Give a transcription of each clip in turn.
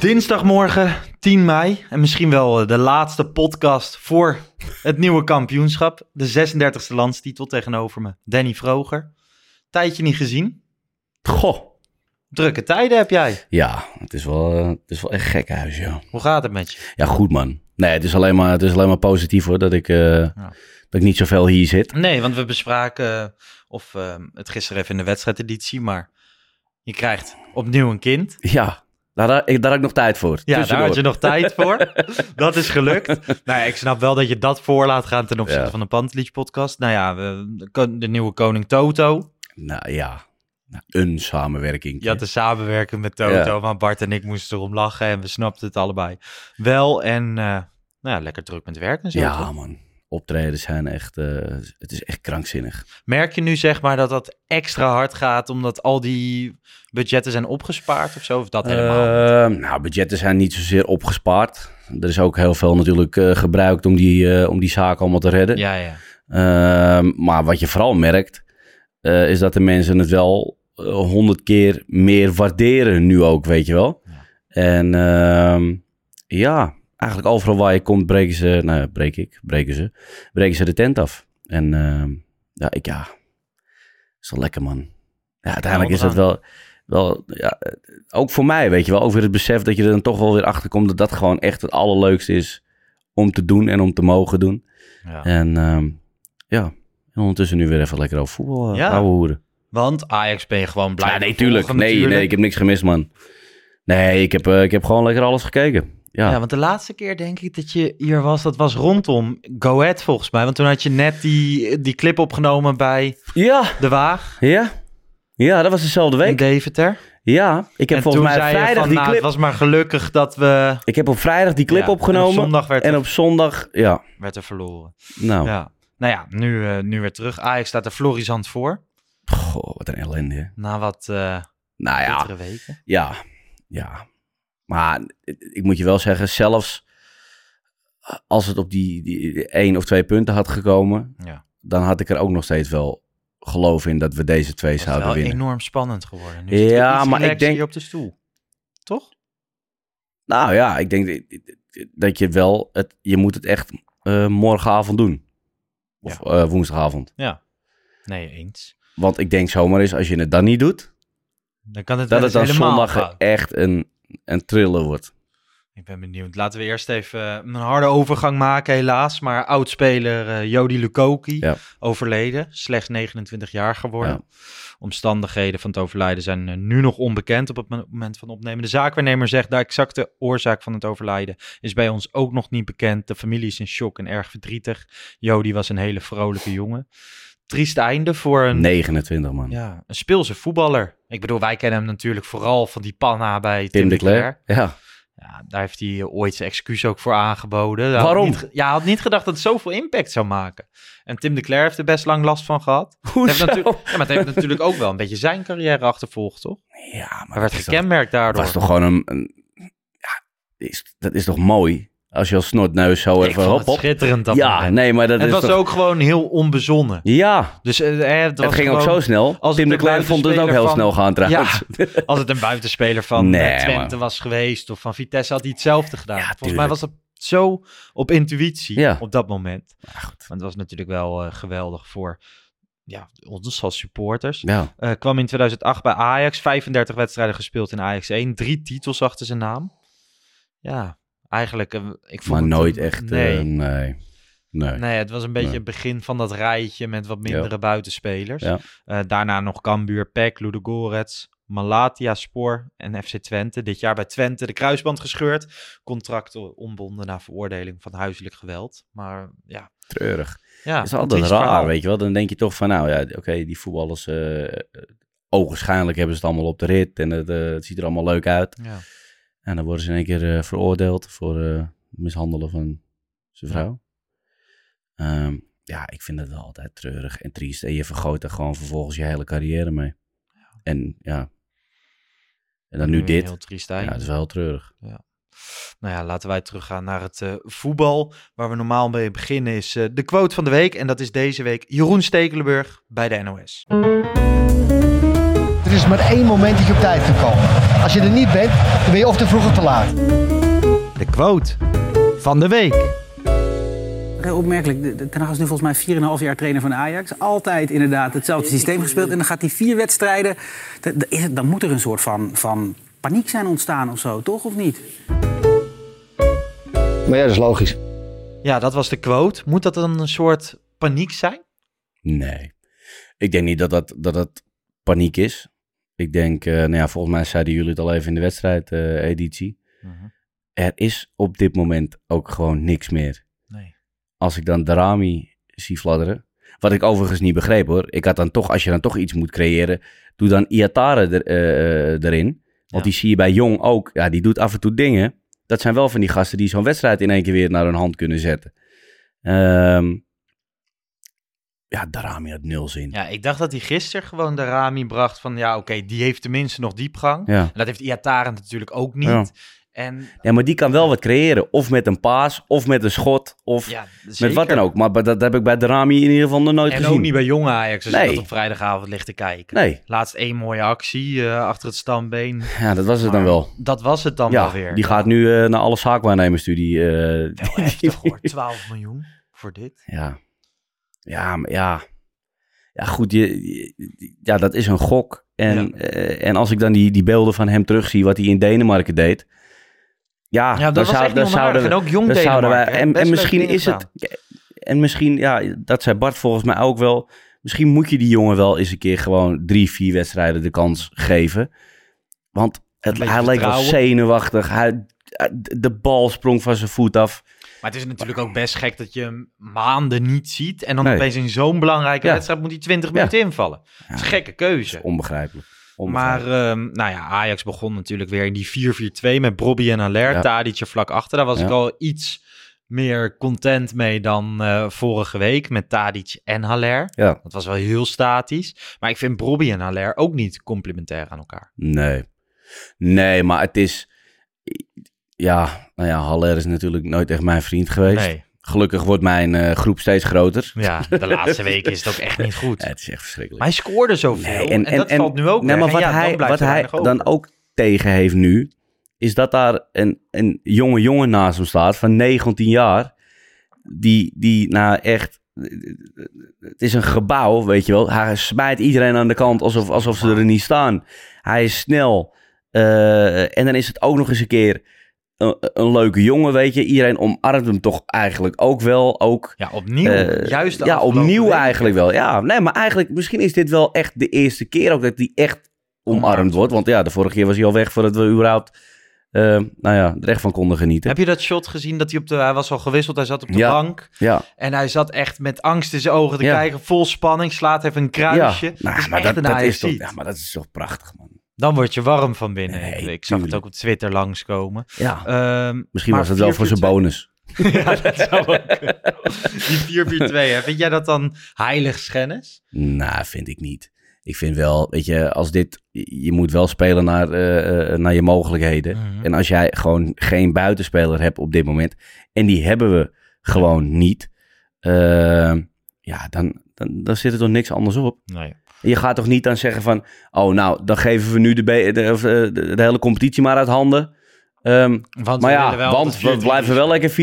Dinsdagmorgen 10 mei en misschien wel eh, de laatste podcast voor het nieuwe kampioenschap. De 36e landstitel tegenover me, Danny Vroger. Tijdje niet gezien. Goh, Drukke tijden heb jij. ja, het is wel, eh, het is wel echt gek huis, ja. Hoe gaat het met je? Ja, goed man. Nee, het is alleen maar, het is alleen maar positief hoor, dat ik, eh, dat ik niet zoveel hier zit. Nee, want we bespraken of het gisteren even in de wedstrijdeditie, maar je krijgt opnieuw een kind. Ja, daar, daar, ik, daar heb ik nog tijd voor. Ja, daar had je nog tijd voor. dat is gelukt. nou ja, ik snap wel dat je dat voor laat gaan ten opzichte Ja. van de Pantelich podcast. Nou ja, de, nieuwe koning Toto. Nou ja, nou, een samenwerking. Je had de samenwerking met Toto, Ja. maar Bart en ik moesten erom lachen en we snapten het allebei wel. En eh, nou ja, lekker druk met werk en zo. Ja toch? man, optreden zijn echt, eh, het is echt krankzinnig. Merk je nu zeg maar dat dat extra hard gaat omdat al die budgetten zijn opgespaard of zo? Of dat helemaal? Eh, nou, budgetten zijn niet zozeer opgespaard. Er is ook heel veel natuurlijk eh, gebruikt om die, om die zaken allemaal te redden. Ja, ja. Ehm, maar wat je vooral merkt, is dat de mensen het wel honderd keer meer waarderen nu ook, weet je wel. En ehm, ja, eigenlijk overal waar je komt, breken ze, nou breek ik, breken ze, breken ze de tent af. En ehm, ja, ik ja, is wel lekker man. Ja, uiteindelijk is dat wel, wel ja, eh, ook voor mij, weet je wel, ook weer het besef dat je er dan toch wel weer achter komt dat dat gewoon echt het allerleukste is om te doen en om te mogen doen. Ja. En ehm, ja, en ondertussen nu weer even lekker over voetbal uh, Ja. ouwe hoeren. Want Ajax ben je gewoon blij Ja, nee, tuurlijk. volgen Nee, natuurlijk. nee, ik heb niks gemist, man. Nee, ik heb, eh, ik heb gewoon lekker alles gekeken. Ja, Ja, want de laatste keer denk ik dat je hier was, dat was rondom Go Ahead volgens mij. Want toen had je net die, die clip opgenomen bij ja, De Waag ja. Ja, dat was dezelfde in week. Deventer. Ja, ik heb en volgens mij vrijdag van, die nou, clip... het was maar gelukkig dat we... Ik heb op vrijdag die clip Ja, en opgenomen. op zondag werd en er- op zondag, ja. werd er verloren. Nou, Ja. Nou ja, nu, eh, nu weer terug. Ajax staat er florisant voor. goh, wat een ellende. Na wat eh Nou ja, weken. Ja, ja. Maar ik moet je wel zeggen, zelfs als het op die, die één of twee punten had gekomen, Ja. dan had ik er ook nog steeds wel geloof in dat we deze twee Het is zouden wel winnen. enorm spannend geworden. Nu Ja, maar ik denk- op de stoel. Toch? Nou ja, ik denk dat- je wel, het, je moet het echt eh, morgenavond doen. Of eh, woensdagavond. Ja. Nee, eens. Want ik denk zomaar eens, als je het dan niet doet, Dan kan het dat het dan zondag echt een, een thriller wordt. Ik ben benieuwd. Laten we eerst even eh, een harde overgang maken, helaas. Maar oudspeler eh Jody Lukoki Ja. overleden. Slechts 29 jaar geworden. Ja. Omstandigheden van het overlijden zijn eh, nu nog onbekend op het mo- moment van opnemen. De zaakwaarnemer zegt de exacte oorzaak van het overlijden is bij ons ook nog niet bekend. De familie is in shock en erg verdrietig. Jody was een hele vrolijke jongen. Triest einde voor een, 29 man. ja, een speelse voetballer. Ik bedoel, wij kennen hem natuurlijk vooral van die panna bij Tim, Tim de Cler. Ja. Ja, daar heeft hij ooit zijn excuus ook voor aangeboden. Hij Waarom? ja, had niet gedacht dat het zoveel impact zou maken. En Tim de Cler heeft er best lang last van gehad. Het heeft Hoezo? natuurlijk, ja, maar het heeft natuurlijk ook wel een beetje zijn carrière achtervolgd, toch? Ja, maar Hij werd dat toch- gekenmerkt daardoor. was toch gewoon een... een ja, is, dat is toch mooi? Als je als snotneus zo even hop, schitterend dat Ja, moment. nee, maar dat het is was toch... ook gewoon heel onbezonnen. Ja, Dus eh, het, ging ook zo snel. als Tim de Klein vond het ook heel snel gaan trouwens. Ja, als het een buitenspeler van Nee, eh, Twente maar- was geweest of van Vitesse had hij hetzelfde gedaan. Ja, Volgens mij was het zo op intuïtie Ja. op dat moment. Maar goed. Maar het was natuurlijk wel eh, geweldig voor ja, ons als supporters. Ja, kwam in 2008 bij Ajax, 35 wedstrijden gespeeld in Ajax 1, drie titels achter zijn naam. Ja, eigenlijk... eh, ik vond maar het nooit een- echt... Nee. eh, nee. Nee. Nee, het was een beetje Nee. het begin van dat rijtje met wat mindere buitenspelers. Ja. Eh, daarna nog Cambuur, PEC, Ludogorets, Malatia, Spoor en FC Twente. Dit jaar bij Twente de kruisband gescheurd. Contracten ontbonden na veroordeling van huiselijk geweld. Maar ja, Treurig. ja Het is altijd raar, verhaal. weet je wel. Dan denk je toch van, nou ja, oké, die voetballers... eh ogenschijnlijk hebben ze het allemaal op de rit en het, het ziet er allemaal leuk uit. Ja. En dan worden ze in één keer eh, veroordeeld voor eh, mishandelen van zijn vrouw. Ehm, ja, ik vind het wel altijd treurig en triest. En je vergooit er gewoon vervolgens je hele carrière mee. En ja. En dan nu dit. Heel triest Ja, het is wel heel treurig. Nou ja, laten wij teruggaan naar het eh, voetbal. Waar we normaal mee beginnen is de quote van de week. En dat is deze week Jeroen Stekelenburg bij de NOS. Maar één moment dat je op tijd kan komen. Als je er niet bent, dan ben je of te vroeg of te laat. De quote van de week. Heel opmerkelijk. Ten Hag is nu volgens mij 4,5 jaar trainer van Ajax. Altijd inderdaad hetzelfde systeem gespeeld. En dan gaat hij vier wedstrijden. Dan moet er een soort van, van paniek zijn ontstaan of zo, toch? Of niet? Maar ja, dat is logisch. Ja, dat was de quote. Moet dat dan een soort paniek zijn? Nee. Ik denk niet dat dat, dat, dat paniek is. Ik denk, eh, nou ja, volgens mij zeiden jullie het al even in de wedstrijd-editie. er is op dit moment ook gewoon niks meer. Nee. Als ik dan Darami zie fladderen. Wat ik overigens niet begreep hoor. Ik had dan toch, als je dan toch iets moet creëren. Doe dan Iatare er, eh, erin. Want Ja. die zie je bij Jong ook. Ja, die doet af en toe dingen. Dat zijn wel van die gasten die zo'n wedstrijd in één keer weer naar hun hand kunnen zetten. Ehm, ja, Darami had nul zin. Ja, ik dacht dat hij gisteren gewoon de Rami bracht van... ja, oké, die heeft tenminste nog diepgang. Ja. En dat heeft Iataren natuurlijk ook niet. Ja. En Ja, maar die kan wel wat creëren. Of met een paas, of met een schot, of ja, met wat dan ook. Maar dat heb ik bij Darami in ieder geval nog nooit En gezien. ook niet bij jonge Ajax, als Nee. dat op vrijdagavond ligt te kijken. Nee, Laatst één mooie actie eh, achter het stambeen. ja, dat was het dan wel. Dat was het dan Ja, wel weer. die gaat nu eh, naar alle zaakwaarnemersstudie. eh, Wel heftig hoor, 12 miljoen voor dit. ja. Ja, maar ja. Ja, goed, je, je- ja, dat is een gok. En, eh, en als ik dan die, die beelden van hem terugzie, wat hij in Denemarken deed. Ja, Ja, dat dan was zou- echt dan zouden En ook jong dan zouden wij- Denemarken? En, misschien is het. En misschien, ja, dat zei Bart volgens mij ook wel. Misschien moet je die jongen wel eens een keer gewoon drie, vier wedstrijden de kans geven. Want het, hij leek wel zenuwachtig. Hij, de bal sprong van zijn voet af. Maar het is natuurlijk ook best gek dat je hem maanden niet ziet. En dan Nee. opeens in zo'n belangrijke Ja. wedstrijd moet hij 20 Ja. minuten invallen. Dat is een gekke keuze. Onbegrijpelijk. Maar ehm, nou ja, Ajax begon natuurlijk weer in die 4-4-2 met Bobby en Haller. Ja. Tadic er vlak achter. Daar was Ja. ik al iets meer content mee dan eh, vorige week met Tadic en Haller. ja, Dat was wel heel statisch. Maar ik vind Bobby en Haller ook niet complementair aan elkaar. nee. Nee, maar het is... Ja, nou ja, Haller is natuurlijk nooit echt mijn vriend geweest. Nee. Gelukkig wordt mijn eh, groep steeds groter. Ja, de laatste weken is het ook echt niet goed. Ja, het is echt verschrikkelijk. Maar hij scoorde zoveel. en, dat valt nu ook nee, maar En wat ja, hij, wat hij dan ook tegen heeft nu, is dat daar een, een jonge jongen naast hem staat van 19 jaar, die, die nou echt, het is een gebouw, weet je wel. Hij smijt iedereen aan de kant alsof, alsof ze er niet staan. Hij is snel. eh, en dan is het ook nog eens een keer een, een leuke jongen, weet je. Iedereen omarmt hem toch eigenlijk ook wel. Ook Ja, opnieuw. eh, Juist ja, opnieuw eigenlijk wel. Ja, nee, maar eigenlijk, misschien is dit wel echt de eerste keer ook dat hij echt omarmd wordt. Want ja, de vorige keer was hij al weg voordat we überhaupt, eh, nou ja, er echt van konden genieten. Heb je dat shot gezien dat hij op de... Hij was al gewisseld, hij zat op de Ja. bank. Ja, En hij zat echt met angst in zijn ogen te Ja. kijken. Vol spanning, slaat even een ja. kruisje. Nou, dat is maar echt dat, is Ajaxiet. toch, ja, maar dat is toch prachtig, man. Dan word je warm van binnen. Nee, ik zag het ook op Twitter langskomen. Ja, Ehm, misschien was het wel voor zijn 4-4-2 bonus. ja, dat zou ook. Die 4-4-2, hè. Vind jij dat dan heiligschennis? Nou, vind ik niet. ik vind wel, weet je, als dit, je moet wel spelen naar, eh, eh, naar je mogelijkheden. Mhm. En als jij gewoon geen buitenspeler hebt op dit moment, en die hebben we gewoon niet, eh, ja, dan, dan, dan zit er toch niks anders op. Nee. Je gaat toch niet dan zeggen van, oh nou, dan geven we nu de, eh, de, de hele competitie maar uit handen. Want maar we ja, wel want we 4-3-3 blijven wel lekker 4-3-3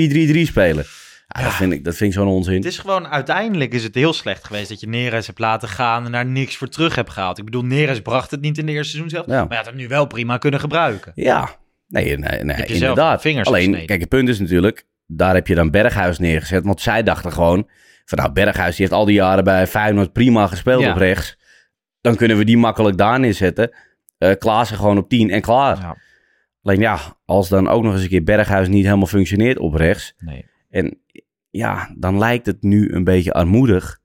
spelen. Ja, Dat, vind ik, dat vind ik zo'n onzin. Het is gewoon, uiteindelijk is het heel slecht geweest dat je Neres hebt laten gaan en daar niks voor terug hebt gehaald. Ik bedoel, Neres bracht het niet in de eerste seizoen zelf, Ja. maar je had hem nu wel prima kunnen gebruiken. Ja, nee, nee, nee inderdaad. vingers Alleen, gesneden. kijk, het punt is natuurlijk, daar heb je dan Berghuis neergezet. Want zij dachten gewoon, van nou, Berghuis die heeft al die jaren bij Feyenoord prima gespeeld op rechts. Dan kunnen we die makkelijk daar neerzetten. Eh Klaassen gewoon op 10 en klaar. Ja. Alleen ja, als dan ook nog eens een keer Berghuis niet helemaal functioneert op rechts. Nee. En ja, dan lijkt het nu een beetje armoedig.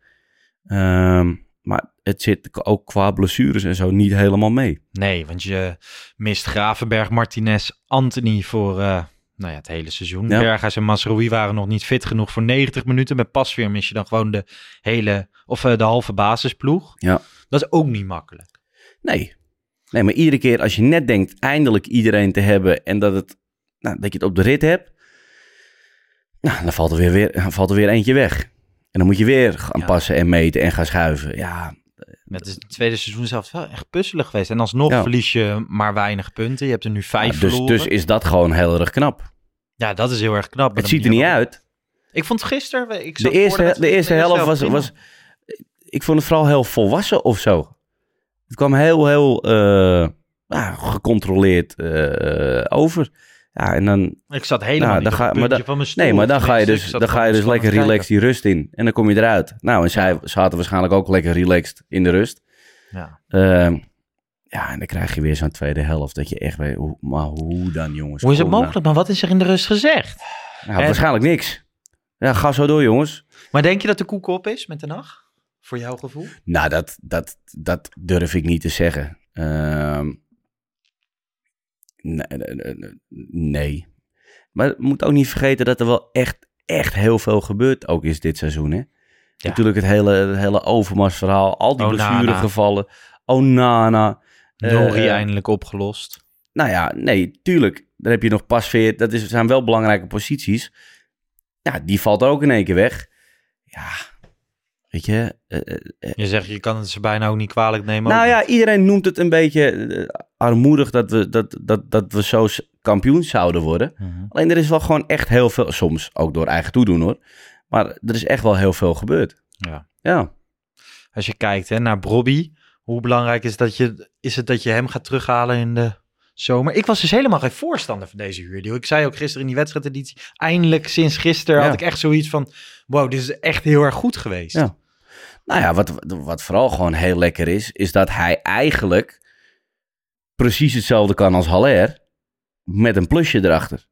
Ehm, maar het zit ook qua blessures en zo niet helemaal mee. Nee, want je mist Gravenberg, Martinez, Anthony voor eh, nou ja, het hele seizoen. Ja. Berghuis en Masrowi waren nog niet fit genoeg voor 90 minuten. Met Pasveer mis je dan gewoon de hele, of eh, de halve basisploeg. Ja. Dat is ook niet makkelijk. Nee. Nee, maar iedere keer als je net denkt eindelijk iedereen te hebben en dat, het, nou, dat je het op de rit hebt, nou, dan valt er weer, weer, valt er weer eentje weg. En dan moet je weer gaan Ja. passen en meten en gaan schuiven. Ja, Het is het tweede seizoen zelf wel echt puzzelig geweest. En alsnog Ja. verlies je maar weinig punten. Je hebt er nu vijf ja, dus, verloren. dus is dat gewoon heel erg knap. Ja, dat is heel erg knap. Het ziet er niet uit. Ik vond gisteren... Ik De eerste, de eerste helft was, was, ik vond het vooral heel volwassen of zo. Het kwam heel, heel eh, gecontroleerd eh, over. Ja, en dan, Ik zat helemaal Nou, dan ga- maar dan- van mijn stoel. Nee, maar dan ga je dus, dan ga je dus lekker relaxed die rust in. En dan kom je eruit. Nou, en zij zaten waarschijnlijk ook lekker relaxed in de rust. Ja. Ehm, ja, en dan krijg je weer zo'n tweede helft. Dat je echt weet, maar hoe dan jongens? Hoe is het nou. mogelijk? Maar wat is er in de rust gezegd? Nou, En- waarschijnlijk niks. Ja, ga zo door jongens. Maar denk je dat de koek op is met de nacht? Voor jouw gevoel? Nou, dat, dat, dat durf ik niet te zeggen. Ehm, nee, nee, nee, nee. Maar je moet ook niet vergeten dat er wel echt, echt heel veel gebeurt ook is dit seizoen. Hè? Natuurlijk het hele, het hele Overmars-verhaal, al die Onana. blessuregevallen. Onana. Nori eh, eindelijk opgelost. Nou ja, nee, tuurlijk. Dan heb je nog Pasveer. Dat is, zijn wel belangrijke posities. Ja, die valt ook in één keer weg. Ja, weet je. eh, eh, Je zegt, je kan het ze bijna ook niet kwalijk nemen. nou ja, iedereen noemt het een beetje eh, armoedig dat we, dat, dat, dat we zo kampioen zouden worden. Mhm. Alleen er is wel gewoon echt heel veel, soms ook door eigen toedoen hoor. Maar er is echt wel heel veel gebeurd. Ja. Ja. Als je kijkt hè, naar Bobby, hoe belangrijk is, dat je, is het dat je hem gaat terughalen in de zomer? Ik was dus helemaal geen voorstander van deze huurdeal. Ik zei ook gisteren in die wedstrijdeditie, eindelijk sinds gisteren Ja. had ik echt zoiets van, wow, dit is echt heel erg goed geweest. Ja. Nou ja, wat, wat vooral gewoon heel lekker is, is dat hij eigenlijk precies hetzelfde kan als Haller, met een plusje erachter.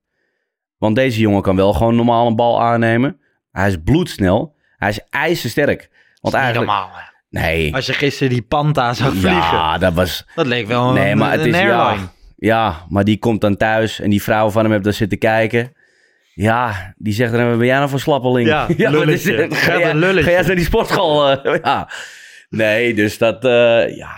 Want deze jongen kan wel gewoon normaal een bal aannemen. Hij is bloedsnel. Hij is ijzersterk. Want eigenlijk... normaal. hè. Nee. Als je gisteren die Panta zag vliegen, Ja, dat was... dat leek wel een, Nee, maar het een is... airline. Ja, ja, maar die komt dan thuis en die vrouw van hem heeft daar zitten kijken. Ja, die zegt dan, ben jij nou voor slappeling? Ja, lulletje. dit? Ga, jij- lulletje. ga jij eens naar die sportschool? eh? ja. Nee, dus dat... eh, ja...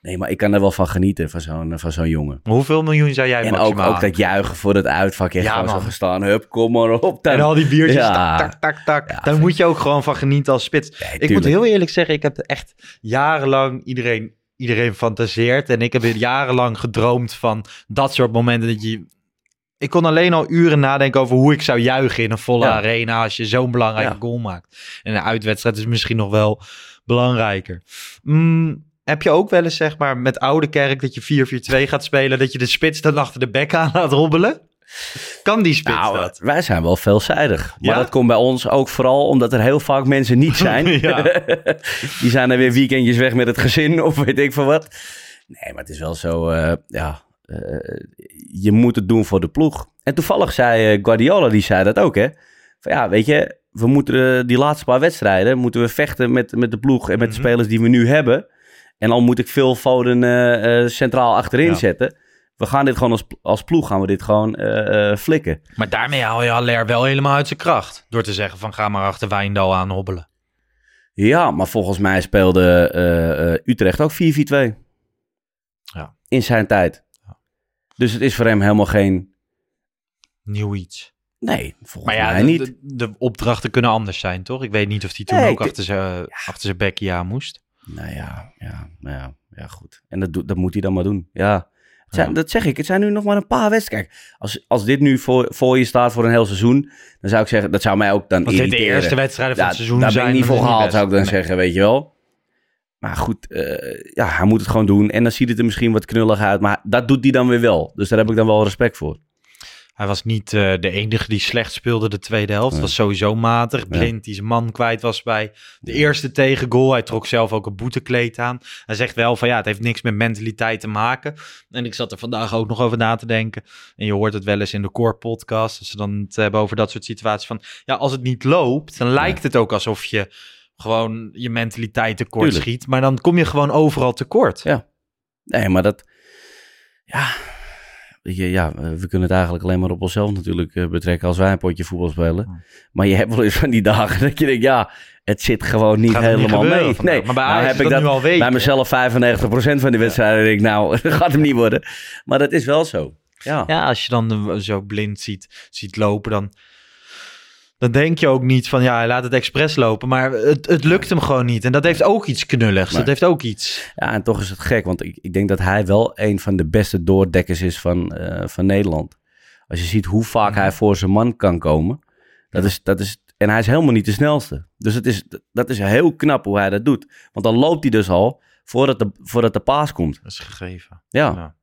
Nee, maar ik kan er wel van genieten, van zo'n, van zo'n jongen. Maar Hoeveel miljoen zou jij En ook, maximaal ook dat juichen voor het uitvak. Echt Ja, gewoon gestaan. Hup, kom maar op. Dan. En al die biertjes, Ja. tak, tak, tak, tak. Daar moet je ook gewoon van genieten als spits. ik moet heel eerlijk zeggen, ik heb echt jarenlang iedereen, iedereen fantaseerd. En ik heb jarenlang gedroomd van dat soort momenten dat je... Ik kon alleen al uren nadenken over hoe ik zou juichen in een volle Ja. arena als je zo'n belangrijke Ja. goal maakt. En een uitwedstrijd is misschien nog wel belangrijker. Mm, heb je ook wel eens, zeg maar, met Oude Kerk dat je 4-4-2 gaat spelen, dat je de spits dan achter de bek aan laat hobbelen? Kan die spits Nou, dat? wij zijn wel veelzijdig. Maar Ja? dat komt bij ons ook vooral omdat er heel vaak mensen niet zijn. Die zijn er weer weekendjes weg met het gezin of weet ik veel wat. Nee, maar het is wel zo, eh, ja, je moet het doen voor de ploeg. En toevallig zei eh, Guardiola, die zei dat ook, hè. Van ja, weet je, we moeten eh, die laatste paar wedstrijden, moeten we vechten met, met de ploeg en met Mhm. de spelers die we nu hebben. En al moet ik veel Foden eh, eh, centraal achterin Ja. zetten. We gaan dit gewoon als, als ploeg, gaan we dit gewoon eh, eh, flikken. Maar daarmee haal je Haller wel helemaal uit zijn kracht. Door te zeggen van ga maar achter Wijndal aan hobbelen. Ja, maar volgens mij speelde eh, eh, Utrecht ook 4-4-2. Ja. In zijn tijd. Dus het is voor hem helemaal geen... Nieuw iets. Nee, volgens Maar ja, mij niet. De, de opdrachten kunnen anders zijn, toch? Ik weet niet of hij toen Nee, ook achter zijn achter zijn bekje aan moest. Nou ja, ja, nou ja, ja goed. En dat, dat moet hij dan maar doen. Ja. Zijn, Dat zeg ik, het zijn nu nog maar een paar wedstrijden. Kijk, als, als dit nu voor, voor je staat voor een heel seizoen, dan zou ik zeggen, dat zou mij ook dan Als dit de irriteren. eerste wedstrijden van Ja, het seizoen Daar zijn, ben ik niet voor gehaald, zou ik dan. Nee. zeggen, weet je wel. Maar goed, eh, ja, hij moet het gewoon doen. En dan ziet het er misschien wat knullig uit, maar dat doet hij dan weer wel. Dus daar heb ik dan wel respect voor. Hij was niet eh, de enige die slecht speelde de tweede helft. Was sowieso matig. Blind die zijn man kwijt was bij de eerste tegengoal. Hij trok zelf ook een boetekleed aan. Hij zegt wel van ja, het heeft niks met mentaliteit te maken. En ik zat er vandaag ook nog over na te denken. En je hoort het wel eens in de Core podcast. Als ze dan het hebben over dat soort situaties van... Ja, als het niet loopt, dan lijkt het ook alsof je gewoon je mentaliteit tekort Tuurlijk. schiet. Maar dan kom je gewoon overal tekort. Ja. Nee, maar dat... Ja, ja, eh, we kunnen het eigenlijk alleen maar op onszelf natuurlijk eh, betrekken als wij een potje voetbal spelen. Maar je hebt wel eens van die dagen dat je denkt, ja, het zit gewoon niet helemaal mee. vandaag. Nee, Maar bij nou Ajax is dat nu al bij mezelf 95% van die wedstrijden denk ik, nou, dat gaat hem niet worden. Maar dat is wel zo. Ja. Ja, als je dan eh, zo blind ziet, ziet lopen, dan, dan denk je ook niet van ja, hij laat het expres lopen. Maar het, het lukt hem gewoon niet. En dat heeft ook iets knulligs. Dat heeft ook iets. Ja, en toch is het gek, want ik, ik denk dat hij wel een van de beste doordekkers is van, eh, van Nederland. Als je ziet hoe vaak hij voor zijn man kan komen. Dat is, dat is, en hij is helemaal niet de snelste. Dus het is, dat is heel knap hoe hij dat doet. Want dan loopt hij dus al voordat de, voordat de paas komt. Dat is gegeven. Ja. Ja.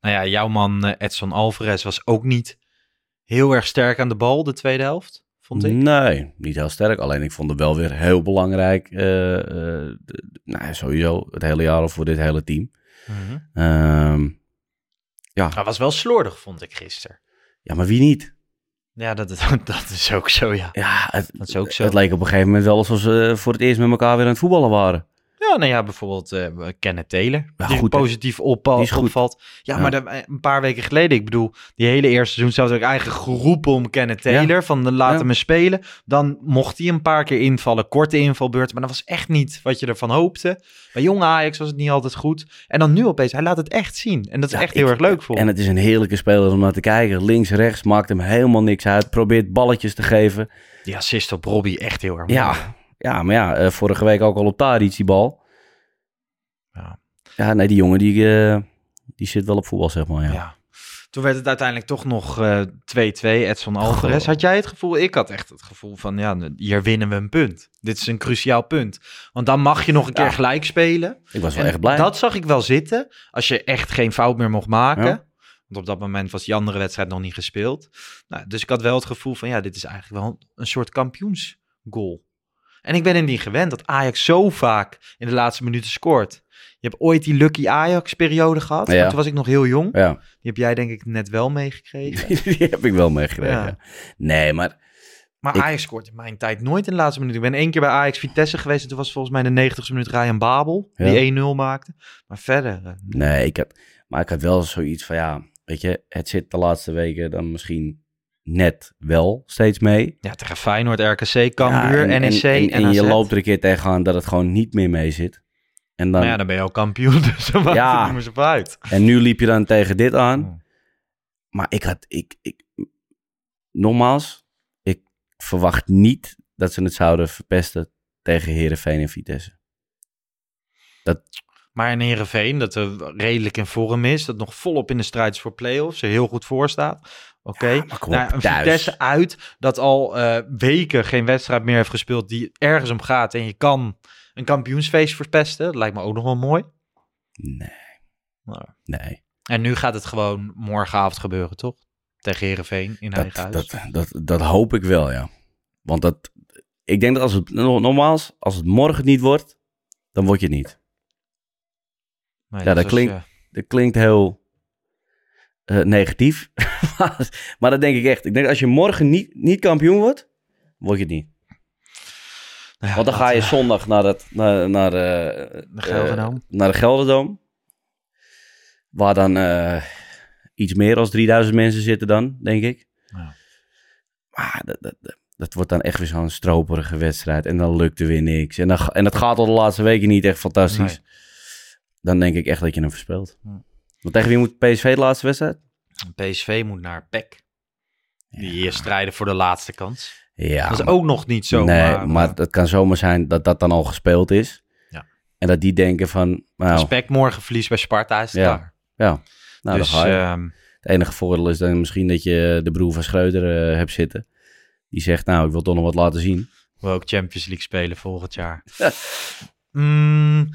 Nou ja, jouw man eh, Edson Alvarez was ook niet heel erg sterk aan de bal de tweede helft, vond ik. Nee, niet heel sterk. Alleen ik vond het wel weer heel belangrijk. eh, eh, de- de- nou, sowieso het hele jaar al voor dit hele team. Mhm. Ehm, ja. Hij was wel slordig, vond ik gisteren. ja, maar wie niet? Ja, dat, dat is ook zo, ja. Ja, het, Dat is ook zo. het leek op een gegeven moment wel alsof ze voor het eerst met elkaar weer aan het voetballen waren. Ja, nou ja, bijvoorbeeld eh Kenneth Taylor. Ja, die goed, positief oppa- Die is goed. opvalt. Ja, Ja. maar de- een paar weken geleden, ik bedoel, die hele eerste seizoen zelfs ook eigenlijk geroepen om Kenneth Taylor. Van de, hem eens spelen. Dan mocht hij een paar keer invallen, korte invalbeurten. Maar dat was echt niet wat je ervan hoopte. Bij jonge Ajax was het niet altijd goed. En dan nu opeens, hij laat het echt zien. En dat is echt heel ik- erg leuk voor En het is een heerlijke speler om naar te kijken. Links, rechts, maakt hem helemaal niks uit. Probeert balletjes te geven. Die assist op Robbie, echt heel erg mooi. Ja, ja maar ja, eh, vorige week ook al op Tadic die bal. Ja. Ja, nee, die jongen die, eh, die zit wel op voetbal, zeg maar. Ja. Ja. Toen werd het uiteindelijk toch nog eh, 2-2, Edson Alvarez. Had jij het gevoel? Ik had echt het gevoel van, ja, hier winnen we een punt. Dit is een cruciaal punt. Want dan mag je nog een keer gelijk spelen. Ik was wel En echt blij. Dat zag ik wel zitten. Als je echt geen fout meer mocht maken. Ja. Want op dat moment was die andere wedstrijd nog niet gespeeld. Nou, dus ik had wel het gevoel van, ja, dit is eigenlijk wel een soort kampioensgoal. En ik ben er niet gewend dat Ajax zo vaak in de laatste minuten scoort. Je hebt ooit die Lucky Ajax-periode gehad. Ja. Toen was ik nog heel jong. Ja, Die heb jij denk ik net wel meegekregen. die heb ik wel meegekregen. Ja. Nee, maar Maar Ik- Ajax scoort in mijn tijd nooit in de laatste minuut. Ik ben één keer bij Ajax Vitesse geweest. En toen was volgens mij de 90ste minuut Ryan Babel. Die 1-0 maakte. Maar verder... eh, Nee, ik had, maar ik had wel zoiets van, ja, weet je, het zit de laatste weken dan misschien net wel steeds mee. ja, tegen Feyenoord, RKC, Cambuur, Ja, en, NEC en, en, je loopt er een keer tegenaan dat het gewoon niet meer mee zit. En, dan, Maar ja, dan ben je ook kampioen. Dus dan maakt Ja. het niet meer zo uit. en nu liep je dan tegen dit aan. Oh. Maar ik had, ik, ik, nogmaals, ik verwacht niet dat ze het zouden verpesten tegen Herenveen en Vitesse. Maar in Heerenveen, dat er redelijk in vorm is. Dat nog volop in de strijd is voor play-offs. Er heel goed voor staat. Oké. Ja, op, Nou, een. Vitesse uit dat al eh, weken geen wedstrijd meer heeft gespeeld die ergens om gaat. En je kan een kampioensfeest verpesten. Dat lijkt me ook nog wel mooi. Nee, Nou, nee. En nu gaat het gewoon morgenavond gebeuren, toch? Tegen Heerenveen in eigen Dat, huis. dat, dat, dat hoop ik wel, ja. Want dat, ik denk dat als het, no- nogmaals, als het morgen niet wordt, dan word je het niet. Nee, ja, dat klinkt- Dat klinkt heel eh, negatief. maar dat denk ik echt. Ik denk als je morgen niet, niet kampioen wordt, word je het niet. nou ja, Want dan dat, ga je eh, zondag naar, het, naar, naar, eh, De Gelderdoom. naar de Gelderdoom. Waar dan iets meer dan 3000 mensen zitten dan, denk ik. Ja. Maar dat, dat, dat, wordt dan echt weer zo'n stroperige wedstrijd. En dan lukt er weer niks. En, dan, en dat gaat al de laatste weken niet echt fantastisch. Dan denk ik echt dat je hem verspeelt. Want tegen wie moet PSV de laatste wedstrijd? PSV moet naar PEC. Die eh, strijden voor de laatste kans. Ja, dat is maar- ook nog niet zo. nee, maar, maar, het kan zomaar zijn dat dat dan al gespeeld is. Ja. En dat die denken van... Nou, als PEC morgen verliest bij Sparta is het ja, klaar. ja. Nou, Dus, dan ga je. ehm, het enige voordeel is dan misschien dat je de broer van Schreuder eh, hebt zitten. Die zegt, nou, ik wil toch nog wat laten zien. wil ook Champions League spelen volgend jaar. Mm,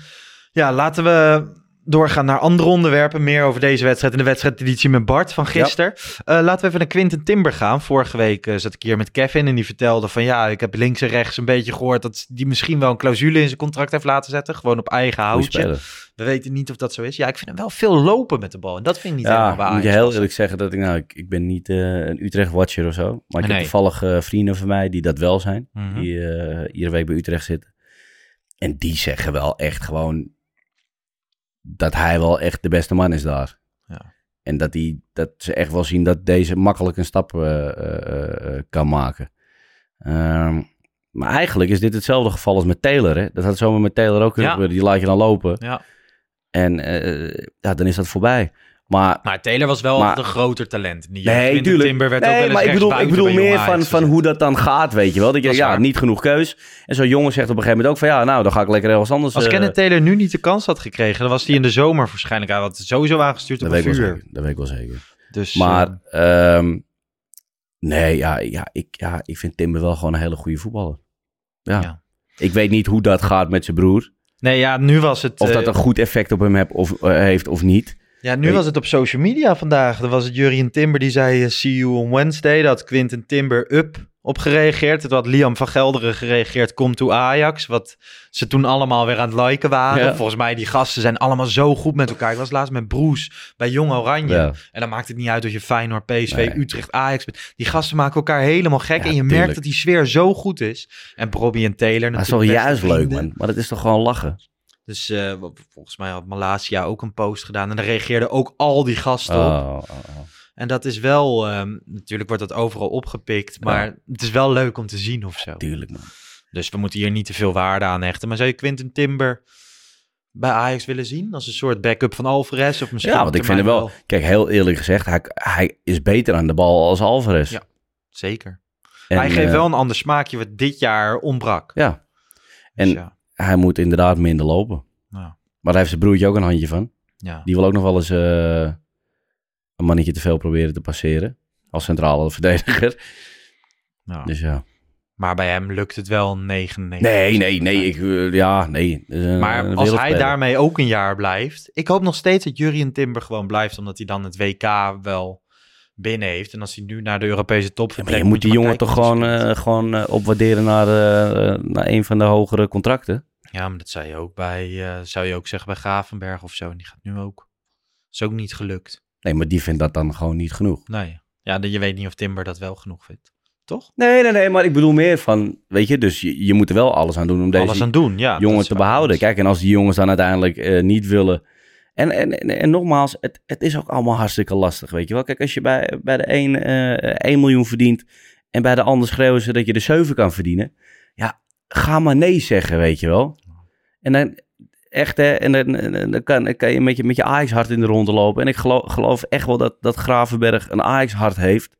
ja, laten we doorgaan naar andere onderwerpen. Meer over deze wedstrijd en de wedstrijdeditie met Bart van gisteren. Eh, laten we even naar Quinten Timber gaan. Vorige week eh, zat ik hier met Kevin en die vertelde van... ja, ik heb links en rechts een beetje gehoord... dat die misschien wel een clausule in zijn contract heeft laten zetten. Gewoon op eigen houtje. We weten niet of dat zo is. Ja, ik vind hem wel veel lopen met de bal. En dat vind ik niet Ja, helemaal bij moet je heel eerlijk zeggen dat ik, nou, ik, ik ben niet eh, een Utrecht-watcher of zo. Maar ik Nee. heb toevallig vrienden van mij die dat wel zijn. Mhm. Die iedere week bij Utrecht zitten. En die zeggen wel echt gewoon dat hij wel echt de beste man is daar. Ja. En dat, die, dat ze echt wel zien dat deze makkelijk een stap eh, eh, eh, kan maken. Ehm, maar eigenlijk is dit hetzelfde geval als met Taylor. Hè? Dat had zomaar met Taylor ook kunnen Ja. gebeuren. Die laat je dan lopen. Ja. En ja, dan is dat voorbij. Maar Maar Taylor was wel Maar- een groter talent. jeugd. Nee, tuurlijk. Timber werd nee, ook wel maar ik bedoel, ik bedoel meer van, van hoe dat dan gaat, weet je wel. Dat je, Dat ja, waar. niet genoeg keus. En zo'n jongen zegt op een gegeven moment ook van, ja, nou, dan ga ik lekker ergens anders. Als eh, Kenneth Taylor nu niet de kans had gekregen, dan was hij in de zomer waarschijnlijk. Hij had het sowieso aangestuurd dat op weet een ik wel vuur. Dat weet ik wel zeker. Dus, Maar, eh, ehm, nee, ja, ja, ik, ja, ik vind Timber wel gewoon een hele goede voetballer. Ja. Ja. Ik weet niet hoe dat gaat met zijn broer. nee, ja, nu was het. Of eh, dat een goed effect op hem heb of, eh, heeft of niet. Ja, nu was het op social media vandaag. Dan was het Jurien Timber die zei: See you on Wednesday. Dat had Quinten Timber up op gereageerd. Het had Liam van Gelderen gereageerd. Kom to Ajax. Wat ze toen allemaal weer aan het liken waren. Ja. Volgens mij, die gasten zijn allemaal zo goed met elkaar. Ik was laatst met Broes bij Jong Oranje. Ja. En dan maakt het niet uit of je Feyenoord, PSV, Nee. Utrecht, Ajax bent. Die gasten maken elkaar helemaal gek. Ja, en je merkt dat die sfeer zo goed is. En Robbie en Taylor Dat is wel juist leuk, man. Maar dat is toch gewoon lachen. Dus eh, volgens mij had Malasia ook een post gedaan. En daar reageerden ook al die gasten op. Oh, oh, oh. En dat is wel, ehm, natuurlijk wordt dat overal opgepikt. Maar het is wel leuk om te zien of zo. Tuurlijk, man. Dus we moeten hier niet te veel waarde aan hechten. Maar zou je Quinten Timber bij Ajax willen zien? Als een soort backup van Alvarez? Of misschien Ja, want ik vind hem wel... Kijk, heel eerlijk gezegd, hij, hij is beter aan de bal als Alvarez. Ja. Zeker. En, Hij geeft eh, wel een ander smaakje wat dit jaar ontbrak. Ja. En Dus ja. Hij moet inderdaad minder lopen. Ja. Maar daar heeft zijn broertje ook een handje van. Ja. Die wil ook nog wel eens eh, een mannetje te veel proberen te passeren. Als centrale verdediger. Ja. Dus ja. Maar bij hem lukt het wel 99. Nee, nee, nee. Ik, eh, ja, nee. Een- Maar een als hij daarmee ook een jaar blijft. Ik hoop nog steeds dat Jurien Timber gewoon blijft. Omdat hij dan het WK wel binnen heeft. En als hij nu naar de Europese top Ja, vertrekt. maar je moet die jongen toch gewoon, eh, gewoon eh, opwaarderen naar, eh, naar een van de hogere contracten. Ja, maar dat zou je ook bij. zou je ook zeggen bij Gravenberg of zo. En die gaat nu ook. Is ook niet gelukt. Nee, maar die vindt dat dan gewoon niet genoeg. Nee. Ja, je weet niet of Timber dat wel genoeg vindt. Toch? Nee, nee, nee. Maar ik bedoel meer van, weet je, dus je, je moet er wel alles aan doen om deze Alles aan doen, ja. jongen te behouden. Kijk, en als die jongens dan uiteindelijk niet willen. En, en, en, en nogmaals, het, het is ook allemaal hartstikke lastig, weet je wel. Kijk, als je bij, bij de een eh 1 miljoen verdient en bij de ander schreeuwen ze dat je de 7 kan verdienen. Ja, ga maar nee zeggen, weet je wel. En dan echt, hè, en dan, dan- kan, dan kan je met je, met je Ajax-hart in de ronde lopen. En ik geloof, geloof echt wel dat, dat Gravenberg een Ajax-hart heeft.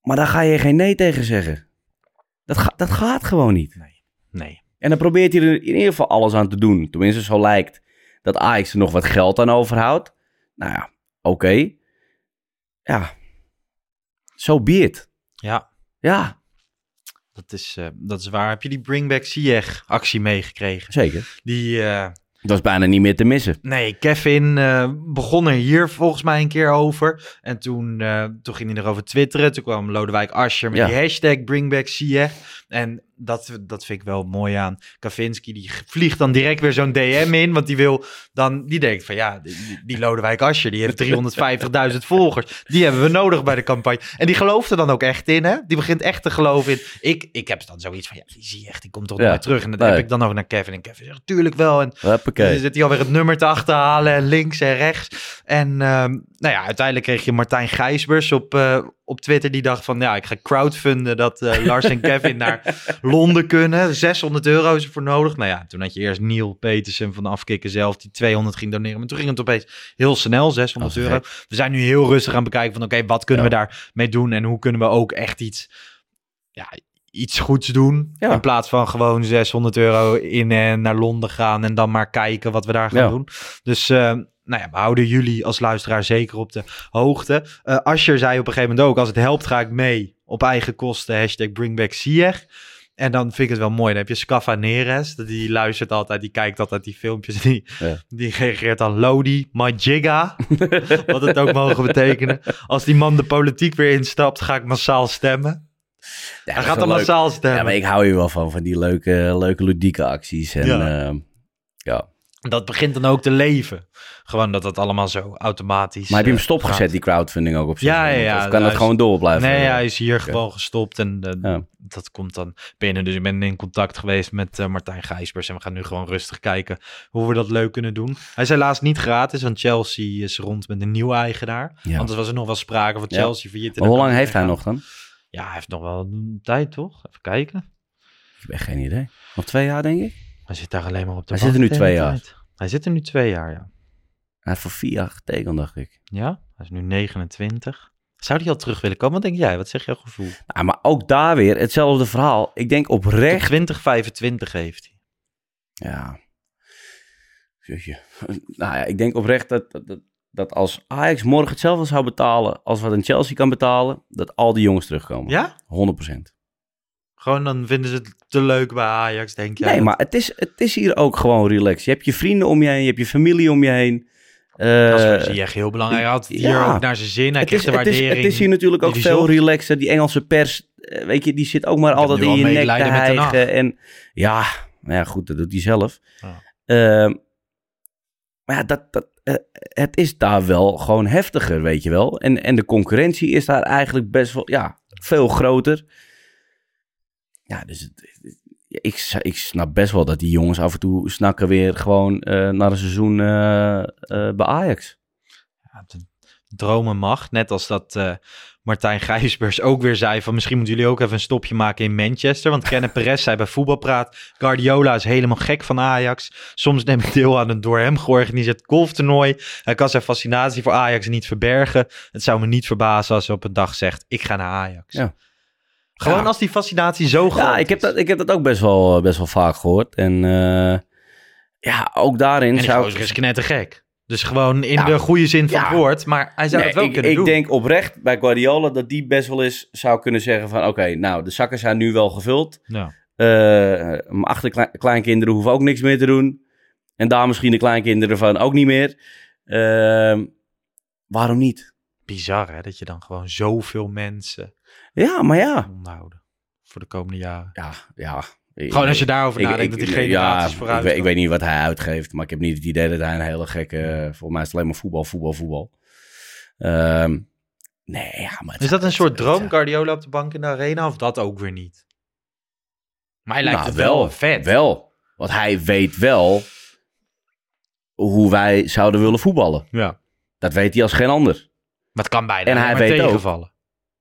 Maar daar ga je geen nee tegen zeggen. Dat, ga, dat gaat gewoon niet. Nee. En dan probeert hij er in ieder geval alles aan te doen. Tenminste, zo lijkt dat Ajax er nog wat geld aan overhoudt. Nou ja, oké. Ja. Zo so be it. Ja, Ja, dat is, eh, dat is waar. Heb je die Bring Back Ziyech actie meegekregen? zeker. Die, eh, Dat is bijna niet meer te missen. nee, Kevin eh, begon er hier volgens mij een keer over. En toen, eh, toen ging hij erover twitteren. Toen kwam Lodewijk Asscher met Ja. die hashtag Bring Back Ziyech. En dat, dat vind ik wel mooi aan Kavinski. Die vliegt dan direct weer zo'n DM in. Want die wil dan, die denkt van ja, die, die Lodewijk Asscher, die heeft 350.000 volgers. Die hebben we nodig bij de campagne. En die gelooft er dan ook echt in, hè? Die begint echt te geloven in. Ik, ik heb dan zoiets van, ja, die zie je echt, die komt toch Ja. terug. En dat Nee. heb ik dan over naar Kevin. En Kevin zegt, tuurlijk wel. En Hoppakee. dan zit hij alweer het nummer te achterhalen en links en rechts. En ehm, nou ja, uiteindelijk kreeg je Martijn Gijsbers op, eh, op Twitter die dacht van... ja, ik ga crowdfunden dat eh, Lars en Kevin naar Londen kunnen. 600 euro is er voor nodig. Nou ja, toen had je eerst Neil Petersen van Afkikken zelf... die 200 ging doneren. Maar toen ging het opeens heel snel, 600 Dat is euro. We zijn nu heel rustig aan het bekijken van... oké, wat kunnen Ja. we daarmee doen? En hoe kunnen we ook echt iets... Ja, iets goeds doen. Ja. In plaats van gewoon 600 euro in en naar Londen gaan... en dan maar kijken wat we daar gaan Ja. doen. Dus... eh, nou ja, we houden jullie als luisteraar zeker op de hoogte. Eh Ascher zei op een gegeven moment ook, als het helpt ga ik mee op eigen kosten, hashtag bringback. En dan vind ik het wel mooi. Dan heb je Scaffa Neres, die luistert altijd, die kijkt altijd die filmpjes. Die, Ja. die reageert dan Lodi, Majiga, wat het ook mogen betekenen. Als die man de politiek weer instapt, ga ik massaal stemmen. Ja, Hij gaat dan leuk. massaal stemmen. Ja, maar ik hou hier wel van, van die leuke, leuke ludieke acties. En Ja. ja. Dat begint dan ook te leven. Gewoon dat dat allemaal zo automatisch Maar heb je hem eh, stopgezet, gaat. die crowdfunding ook op zich? Ja, ja, ja. Of kan Nou, dat gewoon door blijven? Nee, hij is hier gewoon gestopt en eh, Ja. dat komt dan binnen. Dus ik ben in contact geweest met eh, Martijn Gijsbers en we gaan nu gewoon rustig kijken hoe we dat leuk kunnen doen. Hij is helaas niet gratis, want Chelsea is rond met een nieuwe eigenaar. Ja. Anders was er nog wel sprake van Ja. Chelsea en Maar hoe lang heeft hij gaan. nog dan? Ja, hij heeft nog wel een tijd, toch? Even kijken. Ik heb echt geen idee. Nog twee jaar, denk ik? Hij zit daar alleen maar op de Hij zit er nu twee jaar. tijd. Hij zit er nu twee jaar, ja. Hij heeft voor vier jaar getekend, dacht ik. Ja, hij is nu 29. Zou hij al terug willen komen? Wat denk jij? Wat zeg jouw gevoel? Nou, maar ook daar weer hetzelfde verhaal. Ik denk oprecht... 2025 heeft hij. Ja. Jeetje. Nou ja, ik denk oprecht dat, dat, dat, dat als Ajax morgen hetzelfde zou betalen als wat een Chelsea kan betalen, dat al die jongens terugkomen. Ja? 100%. Gewoon dan vinden ze het te leuk bij Ajax, denk jij? Nee, maar het is, het is hier ook gewoon relaxed. Je hebt je vrienden om je heen, je hebt je familie om je heen. Eh, Dat is voor Ziyech heel belangrijk. Hij had hier ja. ook naar zijn zin. Hij het, kreeg is, de het, is, het is hier natuurlijk ook veel relaxer. Die Engelse pers, eh, weet je, die zit ook maar altijd in je nek te hijgen. En ja, nou ja, goed, dat doet hij zelf. Ja. Ehm, maar ja, dat, dat, eh, het is daar wel gewoon heftiger, weet je wel. En, en de concurrentie is daar eigenlijk best wel, ja, veel groter. Ja, dus het, ik, ik snap best wel dat die jongens af en toe snakken weer gewoon eh, naar een seizoen eh, eh, bij Ajax. Ja, dromen mag. Net als dat Martijn Gijsbers ook weer zei van misschien moeten jullie ook even een stopje maken in Manchester. Want Kenneth Perez zei bij Voetbalpraat, Guardiola is helemaal gek van Ajax. Soms neem ik deel aan een door hem georganiseerd golftoernooi. Hij kan zijn fascinatie voor Ajax niet verbergen. Het zou me niet verbazen als hij op een dag zegt, ik ga naar Ajax. Ja. Gewoon Ja. als die fascinatie zo groot Ja, ik heb is. dat, ik heb dat ook best wel, best wel vaak gehoord. En eh, ja, ook daarin En zou gozer is knettergek. Dus gewoon in Ja. de goede zin van Ja. het woord. Maar hij zou Nee, het wel ik, kunnen ik doen. denk oprecht bij Guardiola dat die best wel eens zou kunnen zeggen van... Oké, nou, de zakken zijn nu wel gevuld. Ja. Eh, mijn achterkleinkinderen hoeven ook niks meer te doen. En daar misschien de kleinkinderen van ook niet meer. Ehm, waarom niet? Bizar hè, dat je dan gewoon zoveel mensen Ja, maar ja. onderhouden. Voor de komende jaren. Ja, ja. Gewoon als je daarover Ik- nadenkt, ik- dat die generaties ja, vooruit ik, weet, ik weet niet wat hij uitgeeft, maar ik heb niet het idee dat hij een hele gekke... Volgens mij is het alleen maar voetbal, voetbal, voetbal. Ehm, nee, ja, maar... Is dat een soort droom, Guardiola op de bank in de arena, of dat ook weer niet? Maar hij lijkt Nou, het wel, vet. Wel, want hij weet wel hoe wij zouden willen voetballen. Ja. Dat weet hij als geen ander. Maar het kan bijna En hij weet ook- tegenvallen.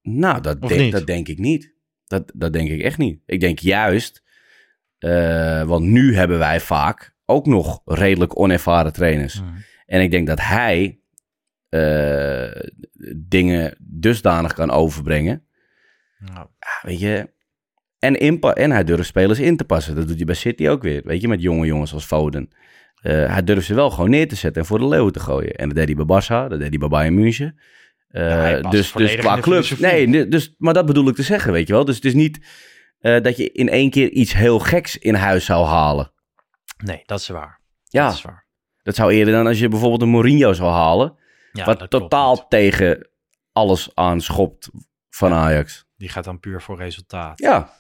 Nou, dat, denk, dat denk ik niet. Dat, dat denk ik echt niet. Ik denk juist, eh, want nu hebben wij vaak ook nog redelijk onervaren trainers. Hmm. En ik denk dat hij eh, dingen dusdanig kan overbrengen. Nou, weet je. En, inpa- en hij durft spelers in te passen. Dat doet hij bij City ook weer. Weet je, met jonge jongens als Foden. Eh, hij durft ze wel gewoon neer te zetten en voor de leeuwen te gooien. En dat deed hij bij Barça, dat deed hij bij Bayern München. Eh, dus, dus qua clubs. Nee, dus, maar dat bedoel ik te zeggen, weet je wel. Dus het is niet eh, dat je in één keer iets heel geks in huis zou halen. nee, dat is waar. Ja, Dat is waar. dat zou eerder dan als je bijvoorbeeld een Mourinho zou halen. Ja, wat klopt totaal tegen alles aanschopt van Ajax. Die gaat dan puur voor resultaat. Ja.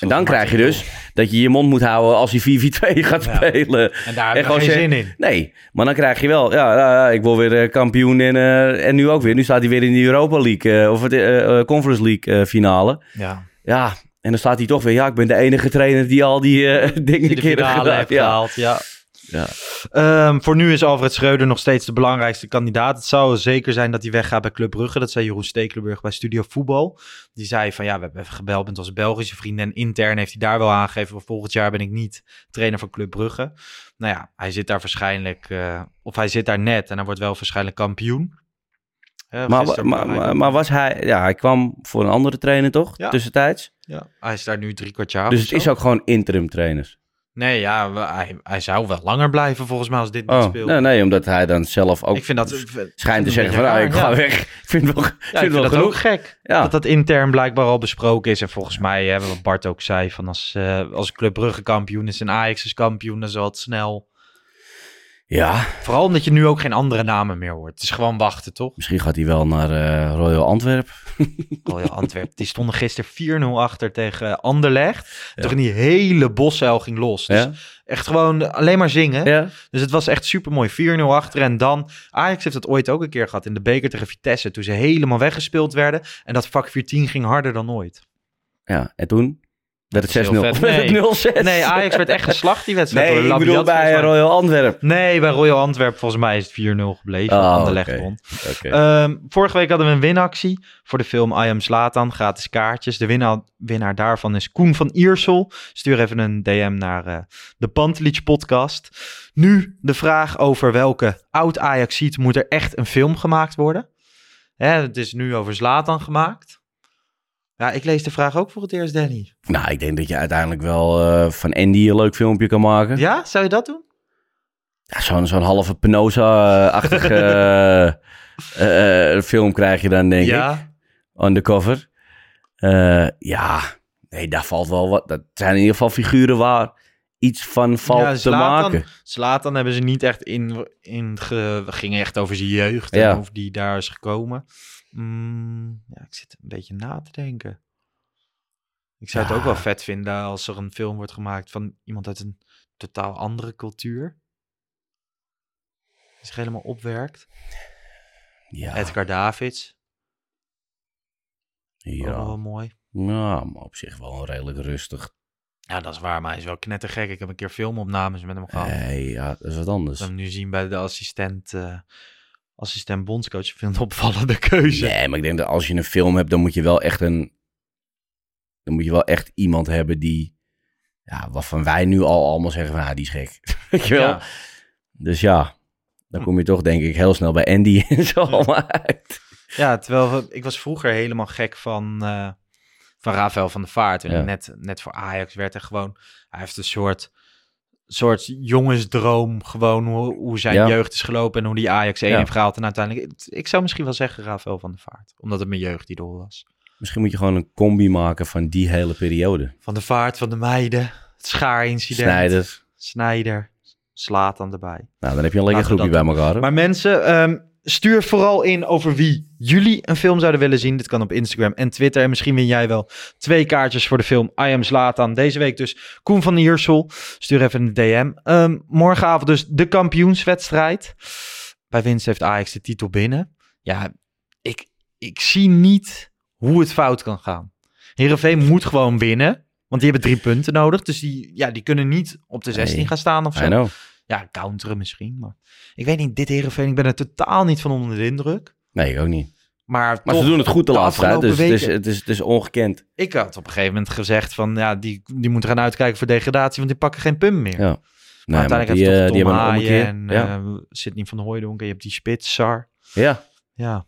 En dan krijg je dus dat je je mond moet houden als hij 4-4-2 gaat Ja. spelen. En daar heb je geen zin in. Nee, maar dan krijg je wel, ja, ik wil weer eh, kampioen en, eh, en nu ook weer. Nu staat hij weer in de Europa League eh, of het eh, Conference League finale. Ja, Ja, en dan staat hij toch weer, ja, ik ben de enige trainer die al die dingen die de gedaan. heeft gehaald. Ja. Ja. Ehm, voor nu is Alfred Schreuder nog steeds de belangrijkste kandidaat. Het zou zeker zijn dat hij weggaat bij Club Brugge. Dat zei Jeroen Stekelenburg bij Studio Voetbal. Die zei van ja, we hebben even gebeld met onze Belgische vrienden. En intern heeft hij daar wel aangegeven. Volgend jaar ben ik niet trainer van Club Brugge. Nou ja, hij zit daar waarschijnlijk, eh, of hij zit daar net en hij wordt wel waarschijnlijk kampioen. Eh, Maar, maar, maar, maar was hij... Ja, hij kwam voor een andere trainer, toch? Ja. Tussentijds. ja, hij is daar nu drie kwart jaar. dus het is ook gewoon interim trainers. Nee, ja, hij, hij zou wel langer blijven volgens mij als dit niet Oh, speelt. nee, nee, omdat hij dan zelf ook ik vind dat... schijnt te zeggen van, ah, ik ga ja. weg. Ik vind wel, ik Ja, vind ik wel dat genoeg. ook gek. Dat dat intern blijkbaar al besproken is. En volgens mij, hè, wat Bart ook zei, van als, eh, als Club Brugge kampioen is en Ajax is kampioen, dan zal het snel... Ja, Vooral omdat je nu ook geen andere namen meer hoort. Het is gewoon wachten, toch? misschien gaat hij wel naar eh, Royal Antwerp. Royal Antwerpen. Die stonden gisteren 4-0 achter tegen Anderlecht. Toen ging die hele boszuil ging los. Dus Ja? echt gewoon alleen maar zingen. Ja? Dus het was echt super mooi. 4-0 achter. En dan, Ajax heeft dat ooit ook een keer gehad in de beker tegen Vitesse. Toen ze helemaal weggespeeld werden. En dat vak 14 ging harder dan ooit. Ja, en toen werd het 6-0. vet. Werd het 0-6. Nee, Ajax werd echt geslacht die wedstrijd. Nee, ik bedoel bij. Royal Antwerp. Nee, bij Royal Antwerp volgens mij is het 4-0 gebleven. Oh, Anderlecht oké. won. Oké. Ehm, vorige week hadden we een winactie voor de film I Am Slatan. Gratis kaartjes. De winnaar, winnaar daarvan is Koen van Iersel. Stuur even een DM naar eh, de Pantelic podcast. Nu de vraag over welke oud Ajaxiet moet er echt een film gemaakt worden. Hè, het is nu over Slatan gemaakt. Ja, ik lees de vraag ook voor het eerst, Danny. Nou, ik denk dat je uiteindelijk wel eh, van Andy een leuk filmpje kan maken. Ja, zou je dat doen? Ja, zo'n zo'n halve Penosa-achtige eh, eh, film krijg je dan, denk ik. ja. Undercover. Eh, ja, nee, daar valt wel wat. Dat zijn in ieder geval figuren waar iets van valt ja, te maken. Zlatan hebben ze niet echt in, in ge, ging echt over zijn jeugd en of die daar is gekomen. Mm, ja, ik zit een beetje na te denken. Ik zou het Ja. ook wel vet vinden als er een film wordt gemaakt van iemand uit een totaal andere cultuur. Die zich helemaal opwerkt. Ja, Edgar Davids, ook ja. wel mooi. Nou, maar op zich wel redelijk rustig. Ja, dat is waar, maar hij is wel knettergek. Ik heb een keer filmopnames met hem gehad. Nee, ja, dat is wat anders. we hem nu zien bij de assistent, eh, assistent bondscoach. Ik vind het een opvallende keuze. Nee, maar ik denk dat als je een film hebt, dan moet je wel echt een. Dan moet je wel echt iemand hebben die. Ja, waarvan wij nu al allemaal zeggen van, ah, die is gek. Weet je wel? Ja. Dus ja, dan kom je toch denk ik heel snel bij Andy en zo allemaal uit. Ja, terwijl ik was vroeger helemaal gek van, eh van Rafael van der Vaart. Ja. net, net voor Ajax werd er gewoon... Hij heeft een soort, soort jongensdroom gewoon hoe, hoe zijn Ja. jeugd is gelopen en hoe die Ajax 1 Ja. heeft gehaald. En uiteindelijk, ik, zou misschien wel zeggen Rafael van der Vaart. Omdat het mijn jeugdidool was. Misschien moet je gewoon een combi maken van die hele periode. Van der Vaart, van de meiden, het schaarincident. Snijders. Snijder, slaat dan erbij. Nou, dan heb je een lekker groepje bij elkaar. hoor. Maar mensen, ehm, stuur vooral in over wie jullie een film zouden willen zien. Dit kan op Instagram en Twitter. En misschien win jij wel twee kaartjes voor de film I Am Zlatan. Deze week dus Koen van Iersel. Stuur even een DM. Ehm, morgenavond dus de kampioenswedstrijd. Bij winst heeft Ajax de titel binnen. Ja, ik, ik zie niet hoe het fout kan gaan. Heerenveen moet gewoon winnen. Want die hebben drie punten nodig. Dus die, ja, die kunnen niet op de 16 Nee. gaan staan of zo. Ja, counteren misschien. Maar ik weet niet, dit Heerenveen, ik ben er totaal niet van onder de indruk. Nee, ik ook niet. Maar, Maar toch, ze doen het goed de de laatste tijd. Dus afgelopen het is, het, ongekend. Ik had op een gegeven moment gezegd van, ja, die, die moeten gaan uitkijken voor degradatie, want die pakken geen punt meer. Ja. Nee, maar uiteindelijk die, heeft eh, toch die Tom ommekeer. en Ja. eh Sidney van Hooijdonk en je hebt die spits, Sar. Ja. Ja.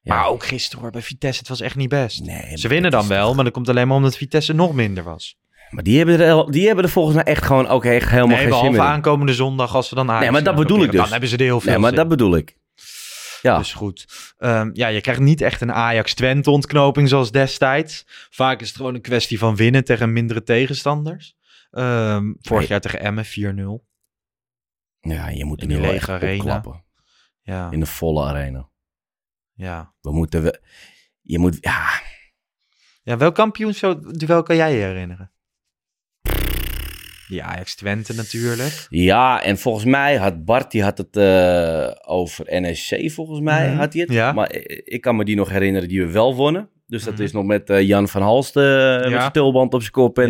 Ja. Maar ook gisteren hoor, bij Vitesse, het was echt niet best. Nee, Ze winnen dan wel, maar dat komt alleen maar omdat Vitesse nog minder was. Maar die hebben, er, die hebben er volgens mij echt gewoon ook echt helemaal nee, geen zin in. aankomende zondag als we dan Ajax Nee, maar dat gaan bedoel ik dus. Dan hebben ze er heel veel Nee, maar zin. dat bedoel ik. Ja. Dus goed. Ehm, ja, je krijgt niet echt een Ajax-Twente ontknoping zoals destijds. Vaak is het gewoon een kwestie van winnen tegen mindere tegenstanders. Ehm, vorig Nee. jaar tegen Emmen 4-0. ja, je moet In nu lege arena. opklappen. Ja, In de volle arena. ja. We moeten... We, je moet... Ja, ja welk kampioensduel kan jij je herinneren? Die Ajax-Twente natuurlijk. Ja, en volgens mij had Bart, die had het eh, over NEC, volgens mij Mhm. had hij het. Ja. Maar ik kan me die nog herinneren die we wel wonnen. Dus dat Mhm. is nog met eh, Jan van Halst eh, met Ja. tulband op zijn kop. En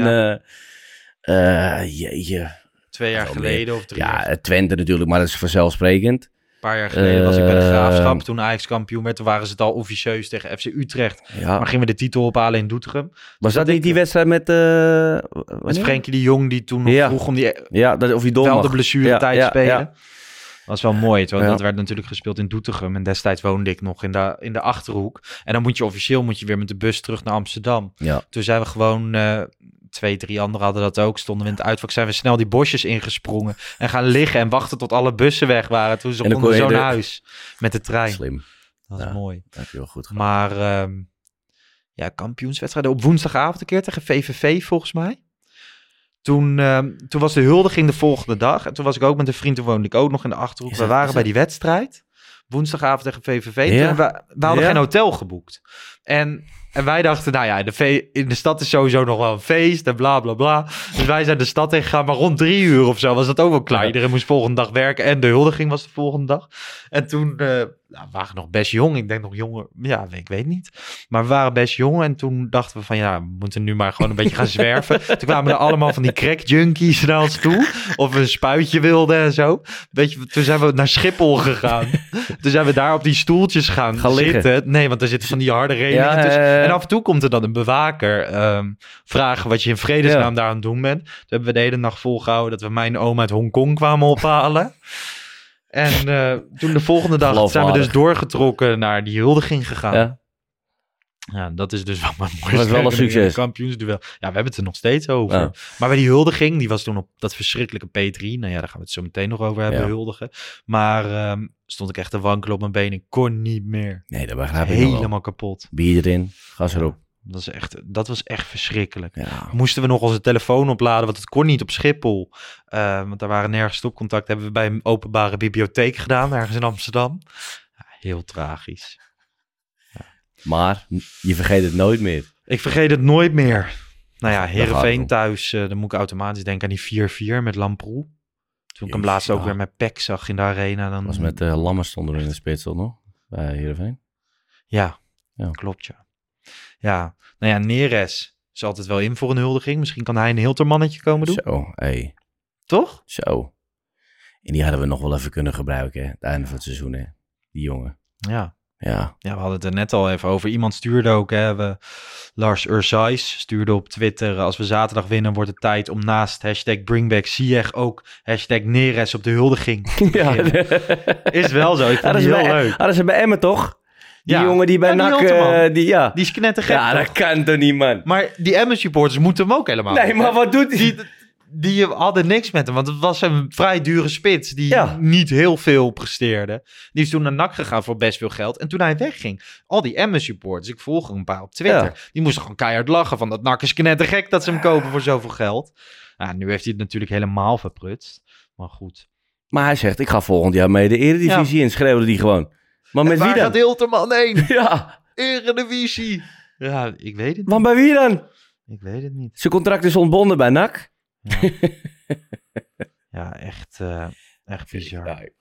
Ja. jeetje, Twee jaar geleden of drie Ja, jaar Twente natuurlijk, maar dat is vanzelfsprekend. Een paar jaar geleden was ik bij de Eh, Graafschap. Toen Ajax kampioen werd, toen waren ze het al officieus tegen FC Utrecht. Ja. Maar gingen we de titel ophalen in Doetinchem. Was dat niet die wedstrijd met... eh Met? Frenkie de Jong, die toen nog Ja. vroeg om die Ja, dat, of die wel mag. de blessuretijd Ja, ja, spelen. Dat was wel mooi. Terwijl dat werd natuurlijk gespeeld in Doetinchem. En destijds woonde ik nog in de, in de Achterhoek. En dan moet je officieel moet je weer met de bus terug naar Amsterdam. Toen zijn we gewoon... eh, twee, drie anderen hadden dat ook. Stonden we in het uitvak. Zijn we snel die bosjes ingesprongen. En gaan liggen en wachten tot alle bussen weg waren. Toen ze konden kon zo naar huis. Met de trein. Slim. Dat is Ja. mooi. Dat heb je wel goed gedaan. Maar ehm, ja, kampioenswedstrijden op woensdagavond een keer tegen VVV volgens mij. Toen, ehm, toen was de huldiging de volgende dag. En toen was ik ook met een vriend, toen woonde ik ook nog in de Achterhoek. We waren bij die wedstrijd. Woensdagavond tegen VVV. Ja. Toen we, we hadden Ja. geen hotel geboekt. En, en wij dachten, nou ja, de in de stad is sowieso nog wel een feest en bla bla bla. Dus wij zijn de stad ingegaan, maar rond drie uur of zo was dat ook wel klaar. Iedereen moest volgende dag werken en de huldiging was de volgende dag. En toen eh, nou, we waren nog best jong. Ik denk nog jonger. Ja, ik weet niet. Maar we waren best jong. En toen dachten we van ja, we moeten nu maar gewoon een beetje gaan zwerven. Toen kwamen er allemaal van die crack junkies naar ons toe. Of we een spuitje wilden en zo. Weet je, toen zijn we naar Schiphol gegaan. toen zijn we daar op die stoeltjes gaan, Gaan zitten. Nee, want er zitten van die harde relingen Ja, tussen. eh, En af en toe komt er dan een bewaker ehm, vragen wat je in vredesnaam daar aan het doen bent. Toen hebben we de hele nacht volgehouden dat we mijn oom uit Hongkong kwamen ophalen. En eh, toen de volgende dag zijn we dus doorgetrokken naar die huldiging gegaan. Ja. Ja. dat is dus wel mijn mooiste was wel een succes. Kampioensduel. Ja, we hebben het er nog steeds over. Ja. Maar bij die huldiging, die was toen op dat verschrikkelijke P3. Nou ja, daar gaan we het zo meteen nog over hebben, Ja. huldigen. Maar ehm, stond ik echt te wankelen op mijn benen. Ik kon niet meer. Nee, dat begrijp ik nog wel. Helemaal kapot. Bier erin, gas erop. Dat, is echt, dat was echt verschrikkelijk. Ja. Moesten we nog onze telefoon opladen, want het kon niet op Schiphol. Eh, want daar waren nergens stopcontact. Hebben we bij een openbare bibliotheek gedaan, ergens in Amsterdam. Ja, heel tragisch. Maar je vergeet het nooit meer. Ik vergeet het nooit meer. Nou ja, Heerenveen thuis, eh, dan moet ik automatisch denken aan die 4-4 met Lamproe. Toen ik hem laatst ook weer met Peck zag in de arena. Dan... was met uh, Lammers stonden in de spits nog? Bij Heerenveen. Ja, Ja. klopt ja. Ja, nou ja, Neres is altijd wel in voor een huldiging. Misschien kan hij een Hiltermannetje komen doen. Zo, hé. Toch? Zo. En die hadden we nog wel even kunnen gebruiken, hè? Het einde van het seizoen, hè? Die jongen. Ja. Ja. Ja, we hadden het er net al even over. Iemand stuurde ook, hè, we, Lars Ursais stuurde op Twitter... als we zaterdag winnen, wordt het tijd om naast hashtag bringback Ziyech... ook hashtag Neres op de huldiging te ja. Is wel zo, ik Hadden het ze, heel bij, leuk. hadden ze bij Emmen toch? Die Ja. jongen die bij Ja, die NAC... Eh, die, ja. Die is knettergek, ja, dat kan toch niet, man? Maar die Emmen supporters moeten hem ook helemaal Nee, maar wat doet hij? Die, die hadden niks met hem, want het was een vrij dure spits die Ja. niet heel veel presteerde. Die is toen naar NAC gegaan voor best veel geld. En toen hij wegging, al die Emmen supporters, ik volg er een paar op Twitter, Ja. die moesten gewoon keihard lachen van dat NAC is knettergek dat ze hem kopen voor zoveel geld. Ja, nu heeft hij het natuurlijk helemaal verprutst. Maar goed. Maar hij zegt, ik ga volgend jaar mee de Eredivisie in. Schreeuwde die gewoon. Maar met Waar wie dan? gaat Hilterman heen? Ja, Eredivisie. Ja, ik weet het want niet. bij wie dan? Ik weet het niet. Zijn contract is ontbonden bij NAC. Ja, ja echt, eh, echt bizar. Ja, ik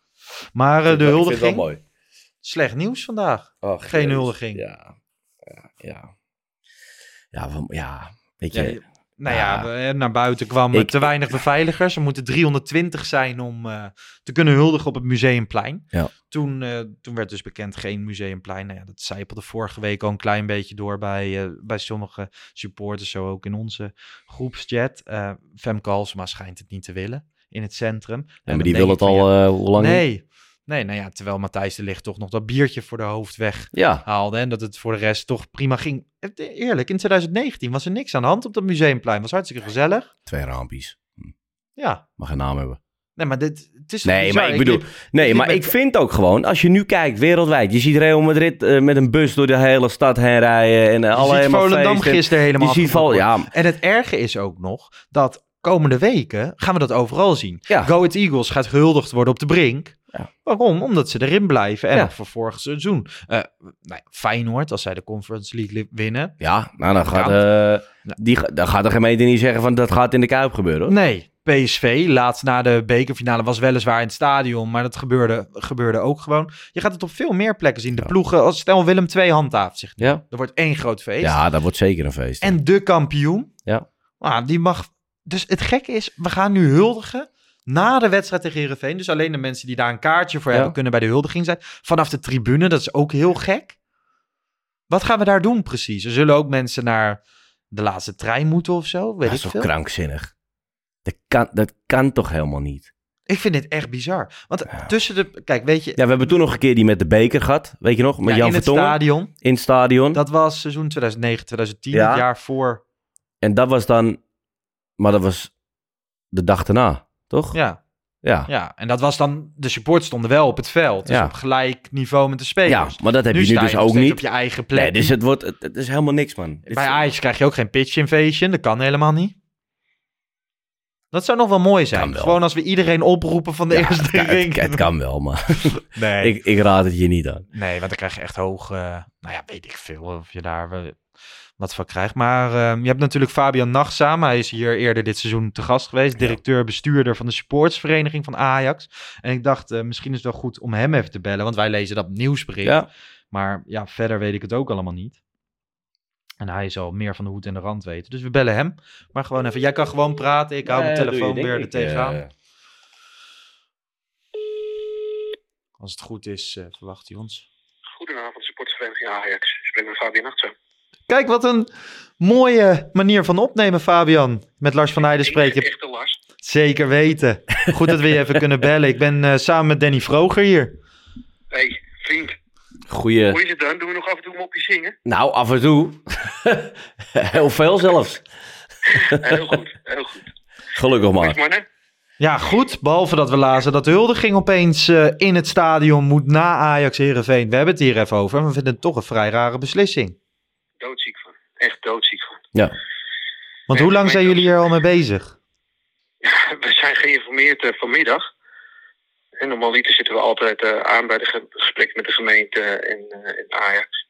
Maar eh, vind de het wel- ik vind het wel huldiging, mooi. slecht nieuws vandaag. Oh, Geen huldiging. Ja, ja, ja. Ja, we- ja weet Ja, je. Nou Ja. naar buiten kwamen Ik- te weinig beveiligers. Er moeten 320 zijn om eh, te kunnen huldigen op het Museumplein. Ja. Toen, eh, toen werd dus bekend geen Museumplein. Nou ja, dat zijpelde vorige week al een klein beetje door bij, eh, bij sommige supporters. Zo ook in onze groepschat. Femke Halsema schijnt het niet te willen in het centrum. En Ja, maar die wil het al ja, hoe lang? Nee. Nee, nou ja, terwijl Matthijs de Ligt toch nog dat biertje voor de hoofd weg Ja, haalde. En dat het voor de rest toch prima ging. Het- Eerlijk, in 2019 was er niks aan de hand op dat museumplein. Was hartstikke gezellig. twee rampjes. Ja. Mag geen naam hebben. Nee, maar dit, het is Nee, bizar? maar ik bedoel... Nee, maar ik vind ook gewoon, als je nu kijkt wereldwijd, je ziet Real Madrid eh, met een bus door de hele stad heen rijden en uh, Je alle ziet helemaal Volendam feesten. gisteren helemaal Je ziet Vol, afgeboekt ja, En het erge is ook nog dat komende weken gaan we dat overal zien. Ja. Go Ahead Eagles gaat gehuldigd worden op de brink. Ja. Waarom? Omdat ze erin blijven. En Ja. voor vorig seizoen. Eh nou Feyenoord, als zij de Conference League winnen. ja, nou dan gaat, eh, die, dan gaat de gemeente niet zeggen van dat gaat in de Kuip gebeuren. Hoor. Nee, PSV, laatst na de bekerfinale, was weliswaar in het stadion, maar dat gebeurde, gebeurde ook gewoon. Je gaat het op veel meer plekken zien. De Ja. ploegen, als stel Willem II handhaaft zich. Ja. Er wordt één groot feest. ja, dat wordt zeker een feest. En de kampioen, Ja. ah, die mag... Dus het gekke is, we gaan nu huldigen Na de wedstrijd tegen Heerenveen. Dus alleen de mensen die daar een kaartje voor Ja. hebben... kunnen bij de huldiging zijn. Vanaf de tribune, dat is ook heel gek. Wat gaan we daar doen precies? Er zullen ook mensen naar de laatste trein moeten of zo. Weet Dat ik is toch veel. krankzinnig? Dat kan, dat kan toch helemaal niet? Ik vind dit echt bizar. Want tussen de... Kijk, weet je... Ja, we hebben toen nog een keer die met de beker gehad. Weet je nog? Met Ja, Jan in het stadion. In het stadion. Dat was seizoen 2009, 2010. Ja. Het jaar voor... En dat was dan... Maar dat was de dag daarna, toch? Ja. Ja. Ja, en dat was dan... De supporters stonden wel op het veld. Dus Ja. op gelijk niveau met de spelers. Ja, maar dat heb je nu dus ook niet. op je eigen plek. Nee, dus het, wordt, het, het is helemaal niks, man. Bij Ajax krijg je ook geen pitch invasion. Dat kan helemaal niet. Dat zou nog wel mooi zijn. Wel. Gewoon als we iedereen oproepen van de Ja, eerste het, ring. het, het kan wel, maar Nee. ik, ik raad het je niet aan. Nee, want dan krijg je echt hoog... eh, nou ja, weet ik veel of je daar wat van krijgt. Maar eh, je hebt natuurlijk Fabian Nachtzaam. Hij is hier eerder dit seizoen te gast geweest. Directeur-bestuurder van de supportsvereniging van Ajax. En ik dacht, eh, misschien is het wel goed om hem even te bellen. Want wij lezen dat nieuwsbericht. Ja. Maar ja, verder weet ik het ook allemaal niet. En hij zal meer van de hoed en de rand weten. Dus we bellen hem. Maar gewoon even, jij kan gewoon praten. Ik hou mijn je telefoon weer er tegenaan. eh, Als het goed is, eh, verwacht hij ons. Goedenavond, supportersvereniging Ajax. Ik spreek met Fabian Nachtzaam. Kijk, wat een mooie manier van opnemen, Fabian. Met Lars van Heijden spreek je. Echte Lars. Zeker weten. Goed dat we je even kunnen bellen. Ik ben eh, samen met Danny Vroger hier. hey, vriend. Goeie... Hoe is het dan? Doen we nog af en toe een mopje zingen? Nou, af en toe. Heel veel zelfs. Heel goed, heel goed. Gelukkig maar. Ja, goed. Behalve dat we lazen dat de huldiging opeens eh, in het stadion moet na Ajax Herenveen. We hebben het hier even over. We vinden het toch een vrij rare beslissing. Doodziek van. Echt doodziek van. Ja. Want hoe lang zijn jullie hier al mee bezig? We zijn geïnformeerd eh, vanmiddag. En normaliter zitten we altijd eh, aan bij de ge- gesprek met de gemeente en, eh, en Ajax.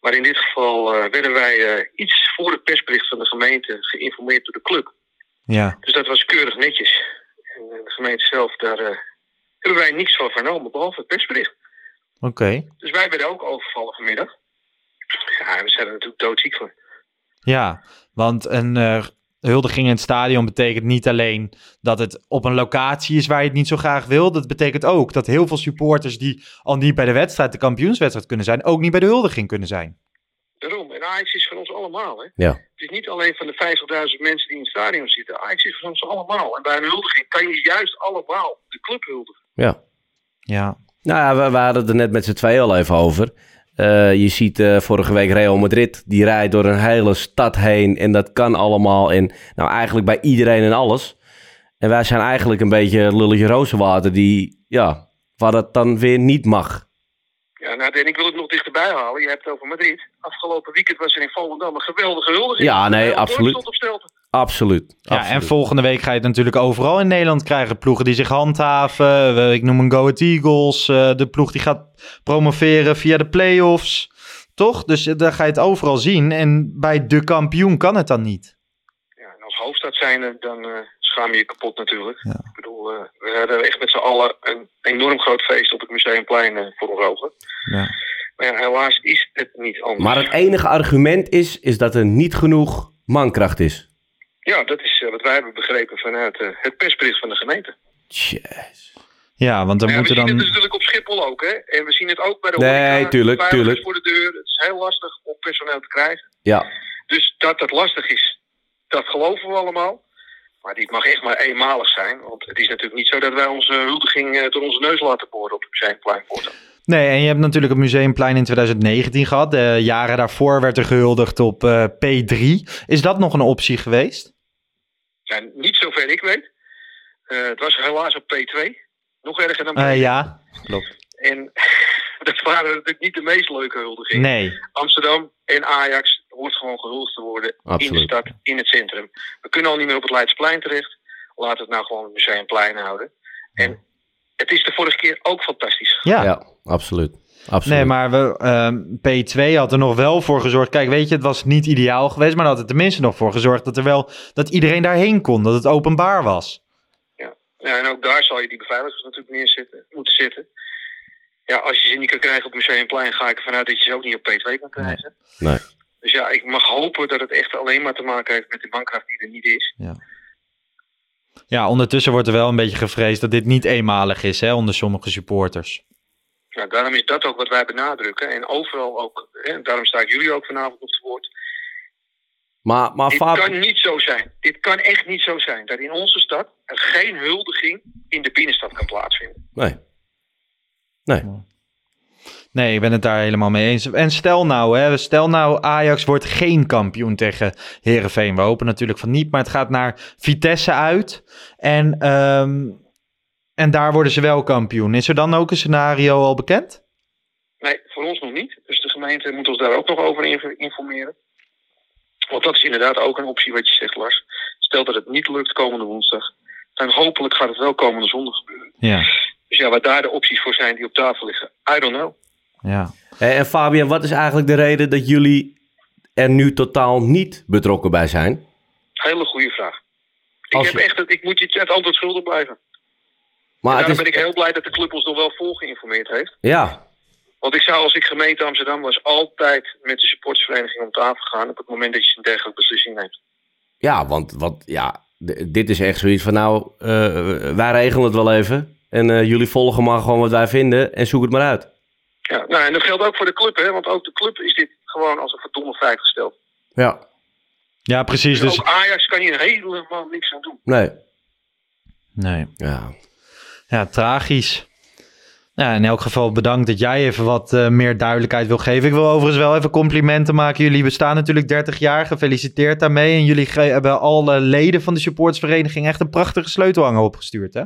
Maar in dit geval werden wij iets voor het persbericht van de gemeente geïnformeerd door de club. Ja. Dus dat was keurig netjes. En de gemeente zelf, daar hebben wij niks van vernomen, behalve het persbericht. Oké. Dus wij werden ook overvallen vanmiddag. Ja, we zijn er natuurlijk doodziek van. Ja, want een eh, huldiging in het stadion betekent niet alleen dat het op een locatie is waar je het niet zo graag wil. Dat betekent ook dat heel veel supporters die al niet bij de wedstrijd, de kampioenswedstrijd kunnen zijn, ook niet bij de huldiging kunnen zijn. Daarom, en Ajax is van ons allemaal. Hè? Ja. Het is niet alleen van de 50.000 mensen die in het stadion zitten. Ajax is van ons allemaal. En bij een huldiging kan je juist allemaal de club huldigen. Ja. Ja. Nou ja, we, we hadden het er net met z'n tweeën al even over. Eh, je ziet eh, vorige week Real Madrid, die rijdt door een hele stad heen en dat kan allemaal. En nou eigenlijk bij iedereen en alles. En wij zijn eigenlijk een beetje lulletje rozenwater die, ja, waar dat dan weer niet mag. Ja, nou, en ik wil het nog dichterbij halen. Je hebt het over Madrid. Afgelopen weekend was er in Volendam een geweldige huldiging. Ja, nee, absoluut. Absoluut. Ja, absoluut. en volgende week ga je het natuurlijk overal in Nederland krijgen. Ploegen die zich handhaven. We- Ik noem een Go Ahead Eagles. eh, de ploeg die gaat promoveren via de play-offs. Toch? Dus eh, daar ga je het overal zien. En bij de kampioen kan het dan niet. Ja, en als hoofdstad zijnde, dan eh, schaam je je kapot natuurlijk. Ik bedoel, eh, we hadden echt met z'n allen een enorm groot feest op het Museumplein eh, voor ons ogen. Ja. Maar ja, helaas is het niet anders. Maar het enige argument is, is dat er niet genoeg mankracht is. Ja, dat is eh, wat wij hebben begrepen vanuit eh, het persbericht van de gemeente. Ja, want dan Ja, we moeten zien dan... het natuurlijk op Schiphol ook, hè. En we zien het ook bij de Nee, horeca. tuurlijk, tuurlijk. voor de deur. Het is heel lastig om personeel te krijgen. Ja. Dus dat het lastig is, dat geloven we allemaal. Maar dit mag echt maar eenmalig zijn. Want het is natuurlijk niet zo dat wij onze huldiging eh, door onze neus laten boren op het Museumplein voortaan. Nee, en je hebt natuurlijk het Museumplein in 2019 gehad. De jaren daarvoor werd er gehuldigd op eh, P3. Is dat nog een optie geweest? Ja, niet zover ik weet. Eh, het was helaas op P2. Nog erger dan P3. Eh, ja, klopt. En dat waren natuurlijk niet de meest leuke huldigingen. Nee. Amsterdam en Ajax hoort gewoon gehuldigd te worden in de stad, in het centrum. We kunnen al niet meer op het Leidsplein terecht. Laten we het nou gewoon het Museumplein houden. En het is de vorige keer ook fantastisch. Ja. Ja, absoluut. Absoluut. Nee, maar we, ehm, P2 had er nog wel voor gezorgd. Kijk, weet je, het was niet ideaal geweest, maar dat had er tenminste nog voor gezorgd dat er wel dat iedereen daarheen kon, dat het openbaar was. Ja, en ook daar zal je die beveiligers natuurlijk neerzetten, moeten zitten. Ja, als je ze niet kan krijgen op Museumplein, ga ik ervan uit dat je ze ook niet op P2 kan krijgen. Nee. Dus ja, ik mag hopen dat het echt alleen maar te maken heeft met de bankkracht die er niet is. Ja, ondertussen wordt er wel een beetje gevreesd dat dit niet eenmalig is hè, onder sommige supporters. Ja, daarom is dat ook wat wij benadrukken. En overal ook, hè, daarom sta ik jullie ook vanavond op het woord. Maar, maar Dit kan niet zo zijn. Dit kan echt niet zo zijn. Dat in onze stad er geen huldiging in de binnenstad kan plaatsvinden. Nee. Nee. Nee, ik ben het daar helemaal mee eens. En stel nou, hè, stel nou Ajax wordt geen kampioen tegen Herenveen. We hopen natuurlijk van niet, maar het gaat naar Vitesse uit. En, ehm, en daar worden ze wel kampioen. Is er dan ook een scenario al bekend? Nee, voor ons nog niet. Dus de gemeente moet ons daar ook nog over inf- informeren. Want dat is inderdaad ook een optie wat je zegt, Lars. Stel dat het niet lukt komende woensdag. Dan hopelijk gaat het wel komende zondag gebeuren. Ja. Dus ja, wat daar de opties voor zijn die op tafel liggen, I don't know. Ja. En Fabian, wat is eigenlijk de reden dat jullie er nu totaal niet betrokken bij zijn? Hele goede vraag. Ik, Als heb echt het, ik moet je het antwoord schuldig blijven. Maar daarom is, ben ik heel blij dat de club ons nog wel vol geïnformeerd heeft. ja, Want ik zou als ik gemeente Amsterdam was altijd met de supportersvereniging om tafel gaan op het moment dat je een dergelijke beslissing neemt. ja, want, want ja, dit is echt zoiets van nou, eh, wij regelen het wel even. En eh, jullie volgen maar gewoon wat wij vinden en zoek het maar uit. Ja, nou, en dat geldt ook voor de club, hè, want ook de club is dit gewoon als een verdomme feit gesteld. Ja, Ja, precies. Dus Dus, ook Ajax kan hier helemaal niks aan doen. nee. nee. Ja. Ja, tragisch. Ja, in elk geval bedankt dat jij even wat eh, meer duidelijkheid wil geven. Ik wil overigens wel even complimenten maken. Jullie bestaan natuurlijk 30 jaar. Gefeliciteerd daarmee. En jullie hebben alle leden van de supportsvereniging echt een prachtige sleutelhanger opgestuurd, hè?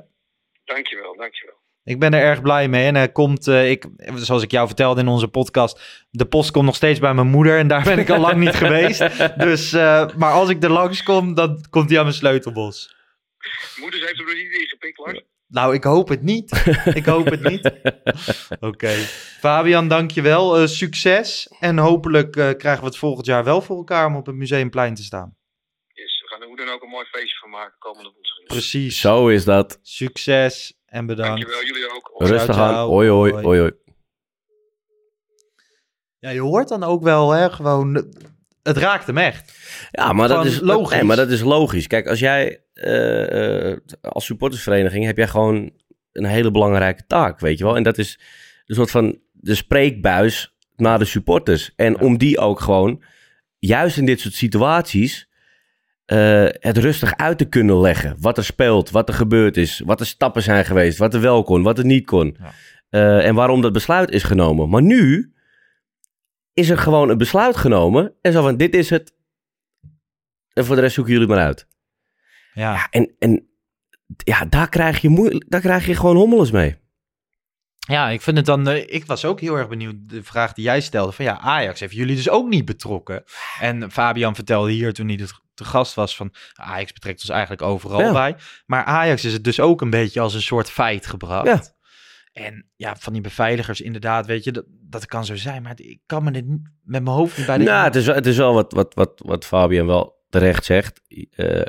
Dankjewel, dankjewel. Ik ben er erg blij mee. En er komt, eh, ik, zoals ik jou vertelde in onze podcast, de post komt nog steeds bij mijn moeder. En daar ben ik al lang niet geweest. Dus, eh, maar als ik er langskom, dan komt hij aan mijn sleutelbos. Moeders heeft er nog niet ingepikt, Lars. Nou, ik hoop het niet. ik hoop het niet. Oké. Fabian, dankjewel. Eh succes. En hopelijk eh, krijgen we het volgend jaar wel voor elkaar om op het Museumplein te staan. Yes, we gaan er hoe dan ook een mooi feestje van maken komende woensdag. Precies. Zo is dat. Succes en bedankt. Dankjewel, jullie ook. Rustig aan. Hoi, hoi, Hoi. hoi. Ja, je hoort dan ook wel, hè, gewoon... Het raakt hem echt. Ja, maar dat, is, logisch. Nee, maar dat is logisch. Kijk, als jij eh, eh, als supportersvereniging heb jij gewoon een hele belangrijke taak, weet je wel. En dat is een soort van de spreekbuis naar de supporters. En om die ook gewoon, juist in dit soort situaties, eh, het rustig uit te kunnen leggen. Wat er speelt, wat er gebeurd is, wat er stappen zijn geweest, wat er wel kon, wat er niet kon. En waarom dat besluit is genomen. Maar nu is er gewoon een besluit genomen. En zo van, dit is het. En voor de rest zoeken jullie maar uit. Ja. En, en ja, daar krijg, je daar krijg je gewoon hommeles mee. Ja, ik vind het dan. eh, ik was ook heel erg benieuwd. De vraag die jij stelde: van ja, Ajax heeft jullie dus ook niet betrokken. En Fabian vertelde hier toen hij te gast was: van Ajax betrekt ons eigenlijk overal Ja. bij. Maar Ajax is het dus ook een beetje als een soort feit gebracht. Ja. En ja, van die beveiligers, inderdaad, weet je, dat, dat kan zo zijn. Maar ik kan me dit met mijn hoofd niet bij de. Nou, het is, wel- het is wel wat, wat, wat, wat Fabian wel terecht zegt. Eh, eh,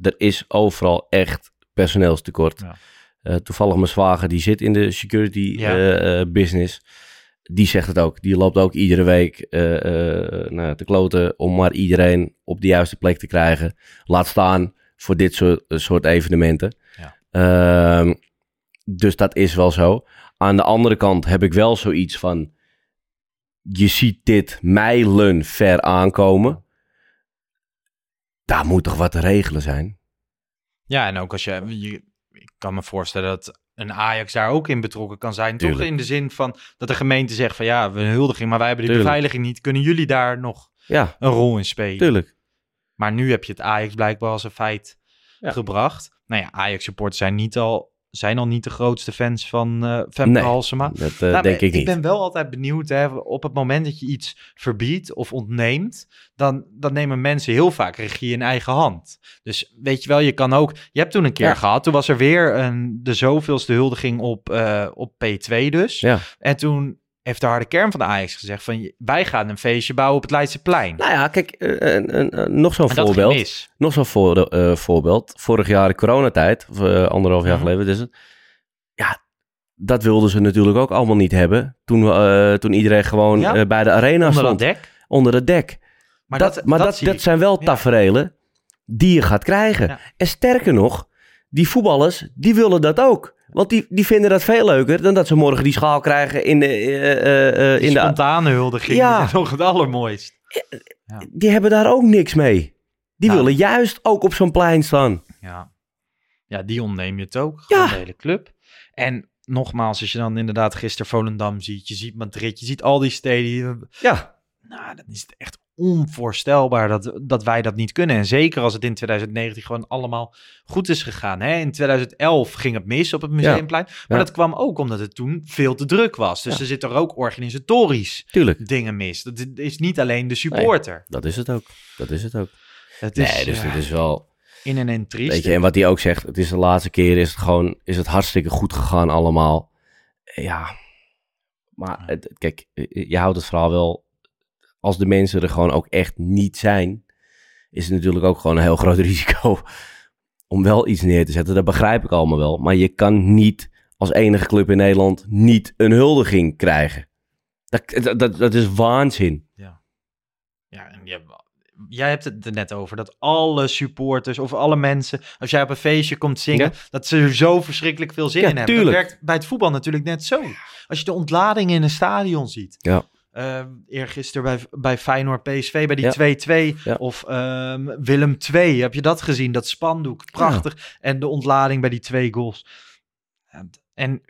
er is overal echt personeelstekort. Ja. Eh, toevallig mijn zwager, die zit in de security Ja. business. Die zegt het ook. Die loopt ook iedere week eh, nou, te kloten om maar iedereen op de juiste plek te krijgen. Laat staan voor dit soort, soort evenementen. Ja. Ehm, dus dat is wel zo. Aan de andere kant heb ik wel zoiets van... Je ziet dit mijlen ver aankomen. Daar moet toch wat te regelen zijn? Ja, en ook als je, je. Ik kan me voorstellen dat een Ajax daar ook in betrokken kan zijn. Toch in de zin van dat de gemeente zegt: van ja, we huldiging, maar wij hebben de beveiliging niet. Kunnen jullie daar nog Ja, een rol in spelen? tuurlijk. Maar nu heb je het Ajax blijkbaar als een feit Ja. gebracht. Nou ja, Ajax-supporters zijn, niet al, zijn al niet de grootste fans van eh Femke Nee, Halsema. Dat eh, Nou, denk ik niet. Ik ben wel altijd benieuwd, hè, op het moment dat je iets verbiedt of ontneemt, dan, dan nemen mensen heel vaak regie in eigen hand. Dus weet je wel, je kan ook... Je hebt toen een keer Ja. gehad, toen was er weer een, de zoveelste huldiging op, eh, op P2 dus. Ja. En toen heeft de harde kern van de Ajax gezegd van... wij gaan een feestje bouwen op het Leidseplein. Nou ja, kijk, eh, een- nog zo'n voorbeeld. Nog zo'n voor, eh, voorbeeld. Vorig jaar in coronatijd, of eh, anderhalf jaar geleden, is het? Ja, dat wilden ze natuurlijk ook allemaal niet hebben. Toen, eh, toen iedereen gewoon Ja. eh, bij de arena Onder stond. dek. Onder het dek. Maar dat, dat, maar dat, dat, zijn wel Ja. taferelen die je gaat krijgen. Ja. En sterker nog, die voetballers, die willen dat ook. Want die, die vinden dat veel leuker dan dat ze morgen die schaal krijgen in de... eh, Die in de spontane huldiging Ja. is nog het allermooist. die hebben daar ook niks mee. Die Nou. willen juist ook op zo'n plein staan. Ja. ja, die ontneem je het ook. Gewoon de hele club. En nogmaals, als je dan inderdaad gisteren Volendam ziet, je ziet Madrid, je ziet al die steden. Ja. Nou, dan is het echt onvoorstelbaar dat, dat wij dat niet kunnen. En zeker als het in 2019 gewoon allemaal goed is gegaan. Hè? In 2011 ging het mis op het Museumplein. Maar Ja. dat kwam ook omdat het toen veel te druk was. Dus Ja. er zit er ook organisatorisch Tuurlijk. dingen mis. Dat is niet alleen de supporter. Nee, dat is het ook. Dat is het ook. Het is, nee, dus het is wel... In en triest. Weet je, en wat hij ook zegt, het is de laatste keer is het gewoon, is het hartstikke goed gegaan allemaal. Ja, maar het, kijk, je houdt het verhaal wel, als de mensen er gewoon ook echt niet zijn, is het natuurlijk ook gewoon een heel groot risico om wel iets neer te zetten. Dat begrijp ik allemaal wel. Maar je kan niet als enige club in Nederland niet een huldiging krijgen. Dat, dat, dat, dat is waanzin. Ja, en je, jij hebt het er net over dat alle supporters of alle mensen, als jij op een feestje komt zingen, Ja. dat ze er zo verschrikkelijk veel zin Ja, in hebben. tuurlijk. Dat werkt bij het voetbal natuurlijk net zo. Als je de ontlading in een stadion ziet. Ja. Ehm eergisteren bij, bij Feyenoord PSV, bij die Ja. 2-2. Ja. Of ehm, Willem 2, heb je dat gezien? Dat spandoek, prachtig. En de ontlading bij die twee goals. En- En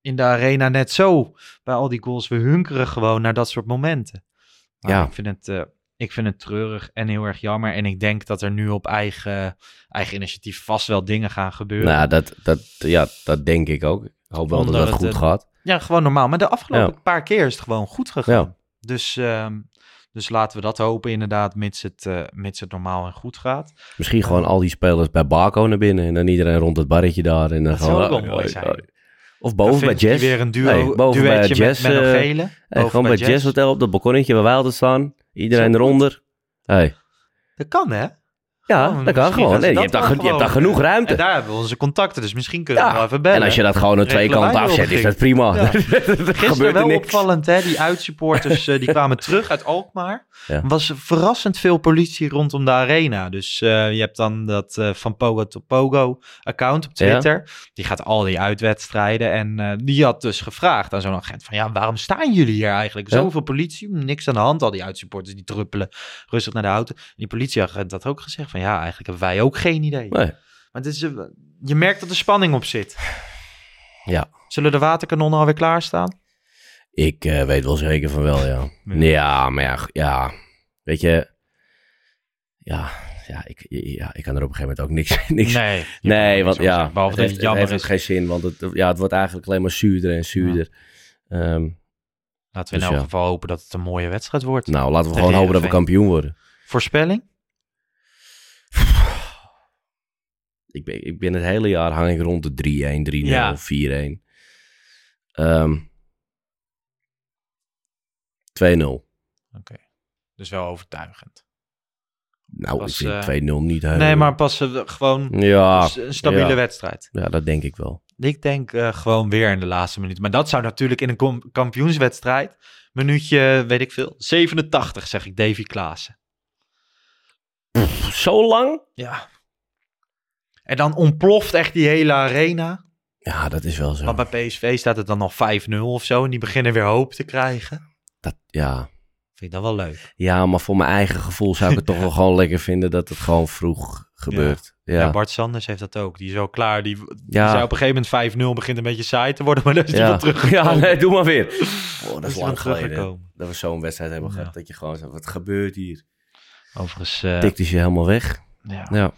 in de arena net zo, bij al die goals. We hunkeren gewoon naar dat soort momenten. Maar Ja. Ik vind, het, eh, ik vind het treurig en heel erg jammer. En ik denk dat er nu op eigen, eigen initiatief vast wel dingen gaan gebeuren. Nou, dat, dat, ja, dat denk ik ook. Ik hoop wel Omdat dat het goed gaat. Ja, gewoon normaal. Maar de afgelopen Ja. paar keer is het gewoon goed gegaan. Dus, ehm, dus laten we dat hopen inderdaad, mits het, eh, mits het normaal en goed gaat. Misschien gewoon al die spelers bij Baco naar binnen en dan iedereen rond het barretje daar. En dan Dat zou gewoon, ook wel oh, mooi oh, zijn. oh. Of boven bij vind je Jazz. weer een duo- Nee, boven bij duetje met eh, Gele. hey, Boven gewoon bij Jazz Jazz. Hotel op dat balkonnetje waar wij altijd staan. Iedereen eronder. Hey. Dat kan, hè? Ja, Oh, dat kan gewoon. je, hebt daar, wel ge- je hebt daar gewoon, genoeg ruimte. En daar hebben we onze contacten, dus misschien kunnen we wel even bellen. en als je dat gewoon aan twee kanten afzet, is dat prima. Ja. Er Gisteren er wel niks. opvallend, hè? Die uitsupporters eh, die kwamen terug uit Alkmaar. Ja. Er was verrassend veel politie rondom de arena. Dus eh, je hebt dan dat eh, van Pogo to Pogo account op Twitter. Die gaat al die uitwedstrijden. En die had dus gevraagd aan zo'n agent van... ja, waarom staan jullie hier eigenlijk? Zoveel politie, niks aan de hand. Al die uitsupporters die druppelen rustig naar de auto. En die politieagent had ook gezegd van... ja, eigenlijk hebben wij ook geen idee. Nee. Maar het is, eh, je merkt dat er spanning op zit. Ja. Zullen de waterkanonnen alweer klaarstaan? Ik eh, weet wel zeker van wel, ja. Ja, maar ja, ja. Weet je. Ja, ja, ik, ja, ik kan er op een gegeven moment ook niks... niks Nee, nee want ja, zeggen, behalve het dat heeft, het jammer het heeft is. geen zin. Want het, ja, het wordt eigenlijk alleen maar zuurder en zuurder. Ehm, Laten we in Dus elk ja. geval hopen dat het een mooie wedstrijd wordt. nou, laten we gewoon hopen dat we kampioen worden. Voorspelling? Ik ben, ik ben het hele jaar hang ik rond de 3-1, 3-0, Ja. 4-1. Ehm 2-0. Oké. Dus wel overtuigend. Nou, Pas, ik eh, vind 2-0 niet heel... Nee, maar pas eh, gewoon Ja, een stabiele ja. wedstrijd. Ja, dat denk ik wel. Ik denk eh, gewoon weer in de laatste minuut. Maar dat zou natuurlijk in een kampioenswedstrijd... Minuutje, weet ik veel, 87 zeg ik Davy Klaassen. Zo lang? Ja. En dan ontploft echt die hele arena. Ja, dat is wel zo. Want bij PSV staat het dan nog 5-0 of zo. En die beginnen weer hoop te krijgen. Dat, ja. Vind ik dat wel leuk. ja, maar voor mijn eigen gevoel zou ik het toch wel gewoon lekker vinden dat het gewoon vroeg gebeurt. Ja, Ja. Bart Sanders heeft dat ook. Die is wel klaar. Die, die Ja. zei op een gegeven moment 5-0 begint een beetje saai te worden. Maar dan is hij ja. wel teruggekomen. Ja, nee, doe maar weer. Oh, dat Is is lang geleden dat we zo'n wedstrijd hebben gehad. Dat je gewoon zo, wat gebeurt hier? Overigens... Tikt hij je helemaal weg. Ja.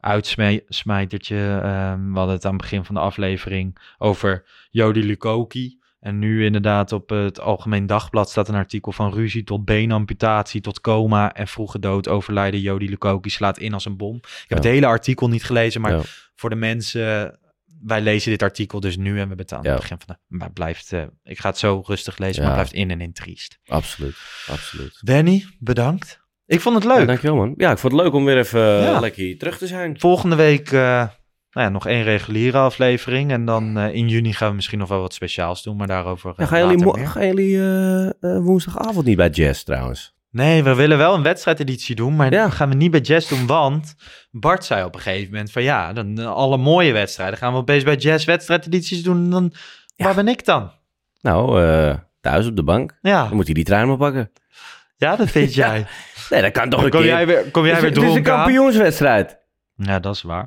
Uitsmijtertje. ehm we hadden het aan het begin van de aflevering over Jody Lukoki. En nu inderdaad op het Algemeen Dagblad staat een artikel van ruzie tot beenamputatie tot coma en vroege dood overlijden. Jody Lukoki slaat in als een bom. Ik heb Ja. het hele artikel niet gelezen, maar Ja. voor de mensen... Wij lezen dit artikel dus nu en we hebben het aan Ja. het begin van de... Maar blijft, eh, ik ga het zo rustig lezen, maar het blijft in en in triest. Absoluut, absoluut. Danny, bedankt. Ik vond het leuk. Ja, dankjewel man. Ja, ik vond het leuk om weer even eh, Ja. lekker hier terug te zijn. Volgende week eh, nou ja, nog één reguliere aflevering. En dan eh, in juni gaan we misschien nog wel wat speciaals doen. Maar daarover Ja, gaan jullie, gaan jullie woensdagavond niet bij Jazz trouwens? Nee, we willen wel een wedstrijdeditie doen, maar dat gaan we niet bij Jazz doen, want Bart zei op een gegeven moment van ja, dan alle mooie wedstrijden gaan we opeens bij Jazz wedstrijdedities doen. Dan, Waar ben ik dan? Nou, thuis op de bank. Ja. Dan moet hij die trein maar pakken. Ja, dat vind jij. Nee, dat kan toch een kom keer. jij weer, kom jij weer is- Het is een dronken kampioenswedstrijd. Ja, dat is waar.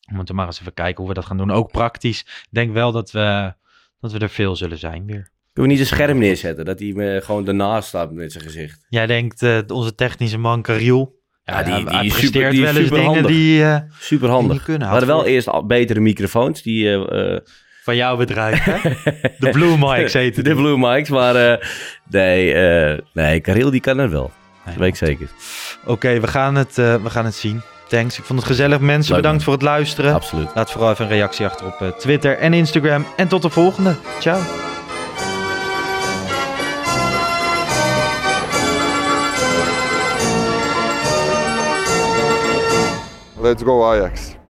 We moeten maar eens even kijken hoe we dat gaan doen. Ook praktisch. Ik denk wel dat we, dat we er veel zullen zijn weer. Kunnen we niet een scherm neerzetten? Dat hij eh, gewoon ernaast staat met zijn gezicht. Jij denkt, eh, onze technische man Kariel. Ja, die, die, super, die wel eens dingen superhandig. die... eh, superhandig. die niet kunnen. We hadden wel eerst al betere microfoons. Die, eh, eh, Van jouw bedrijf, hè? De Blue Mics heette De Blue Mics, maar eh, nee, eh nee, Karel die kan het wel. Dat weet ik zeker. Oké, we, gaan het, eh, we gaan het zien. Thanks. Ik vond het gezellig. Mensen, Leuk, bedankt voor het luisteren. Absoluut. Laat vooral even een reactie achter op eh, Twitter en Instagram. En tot de volgende. Ciao. Let's go Ajax.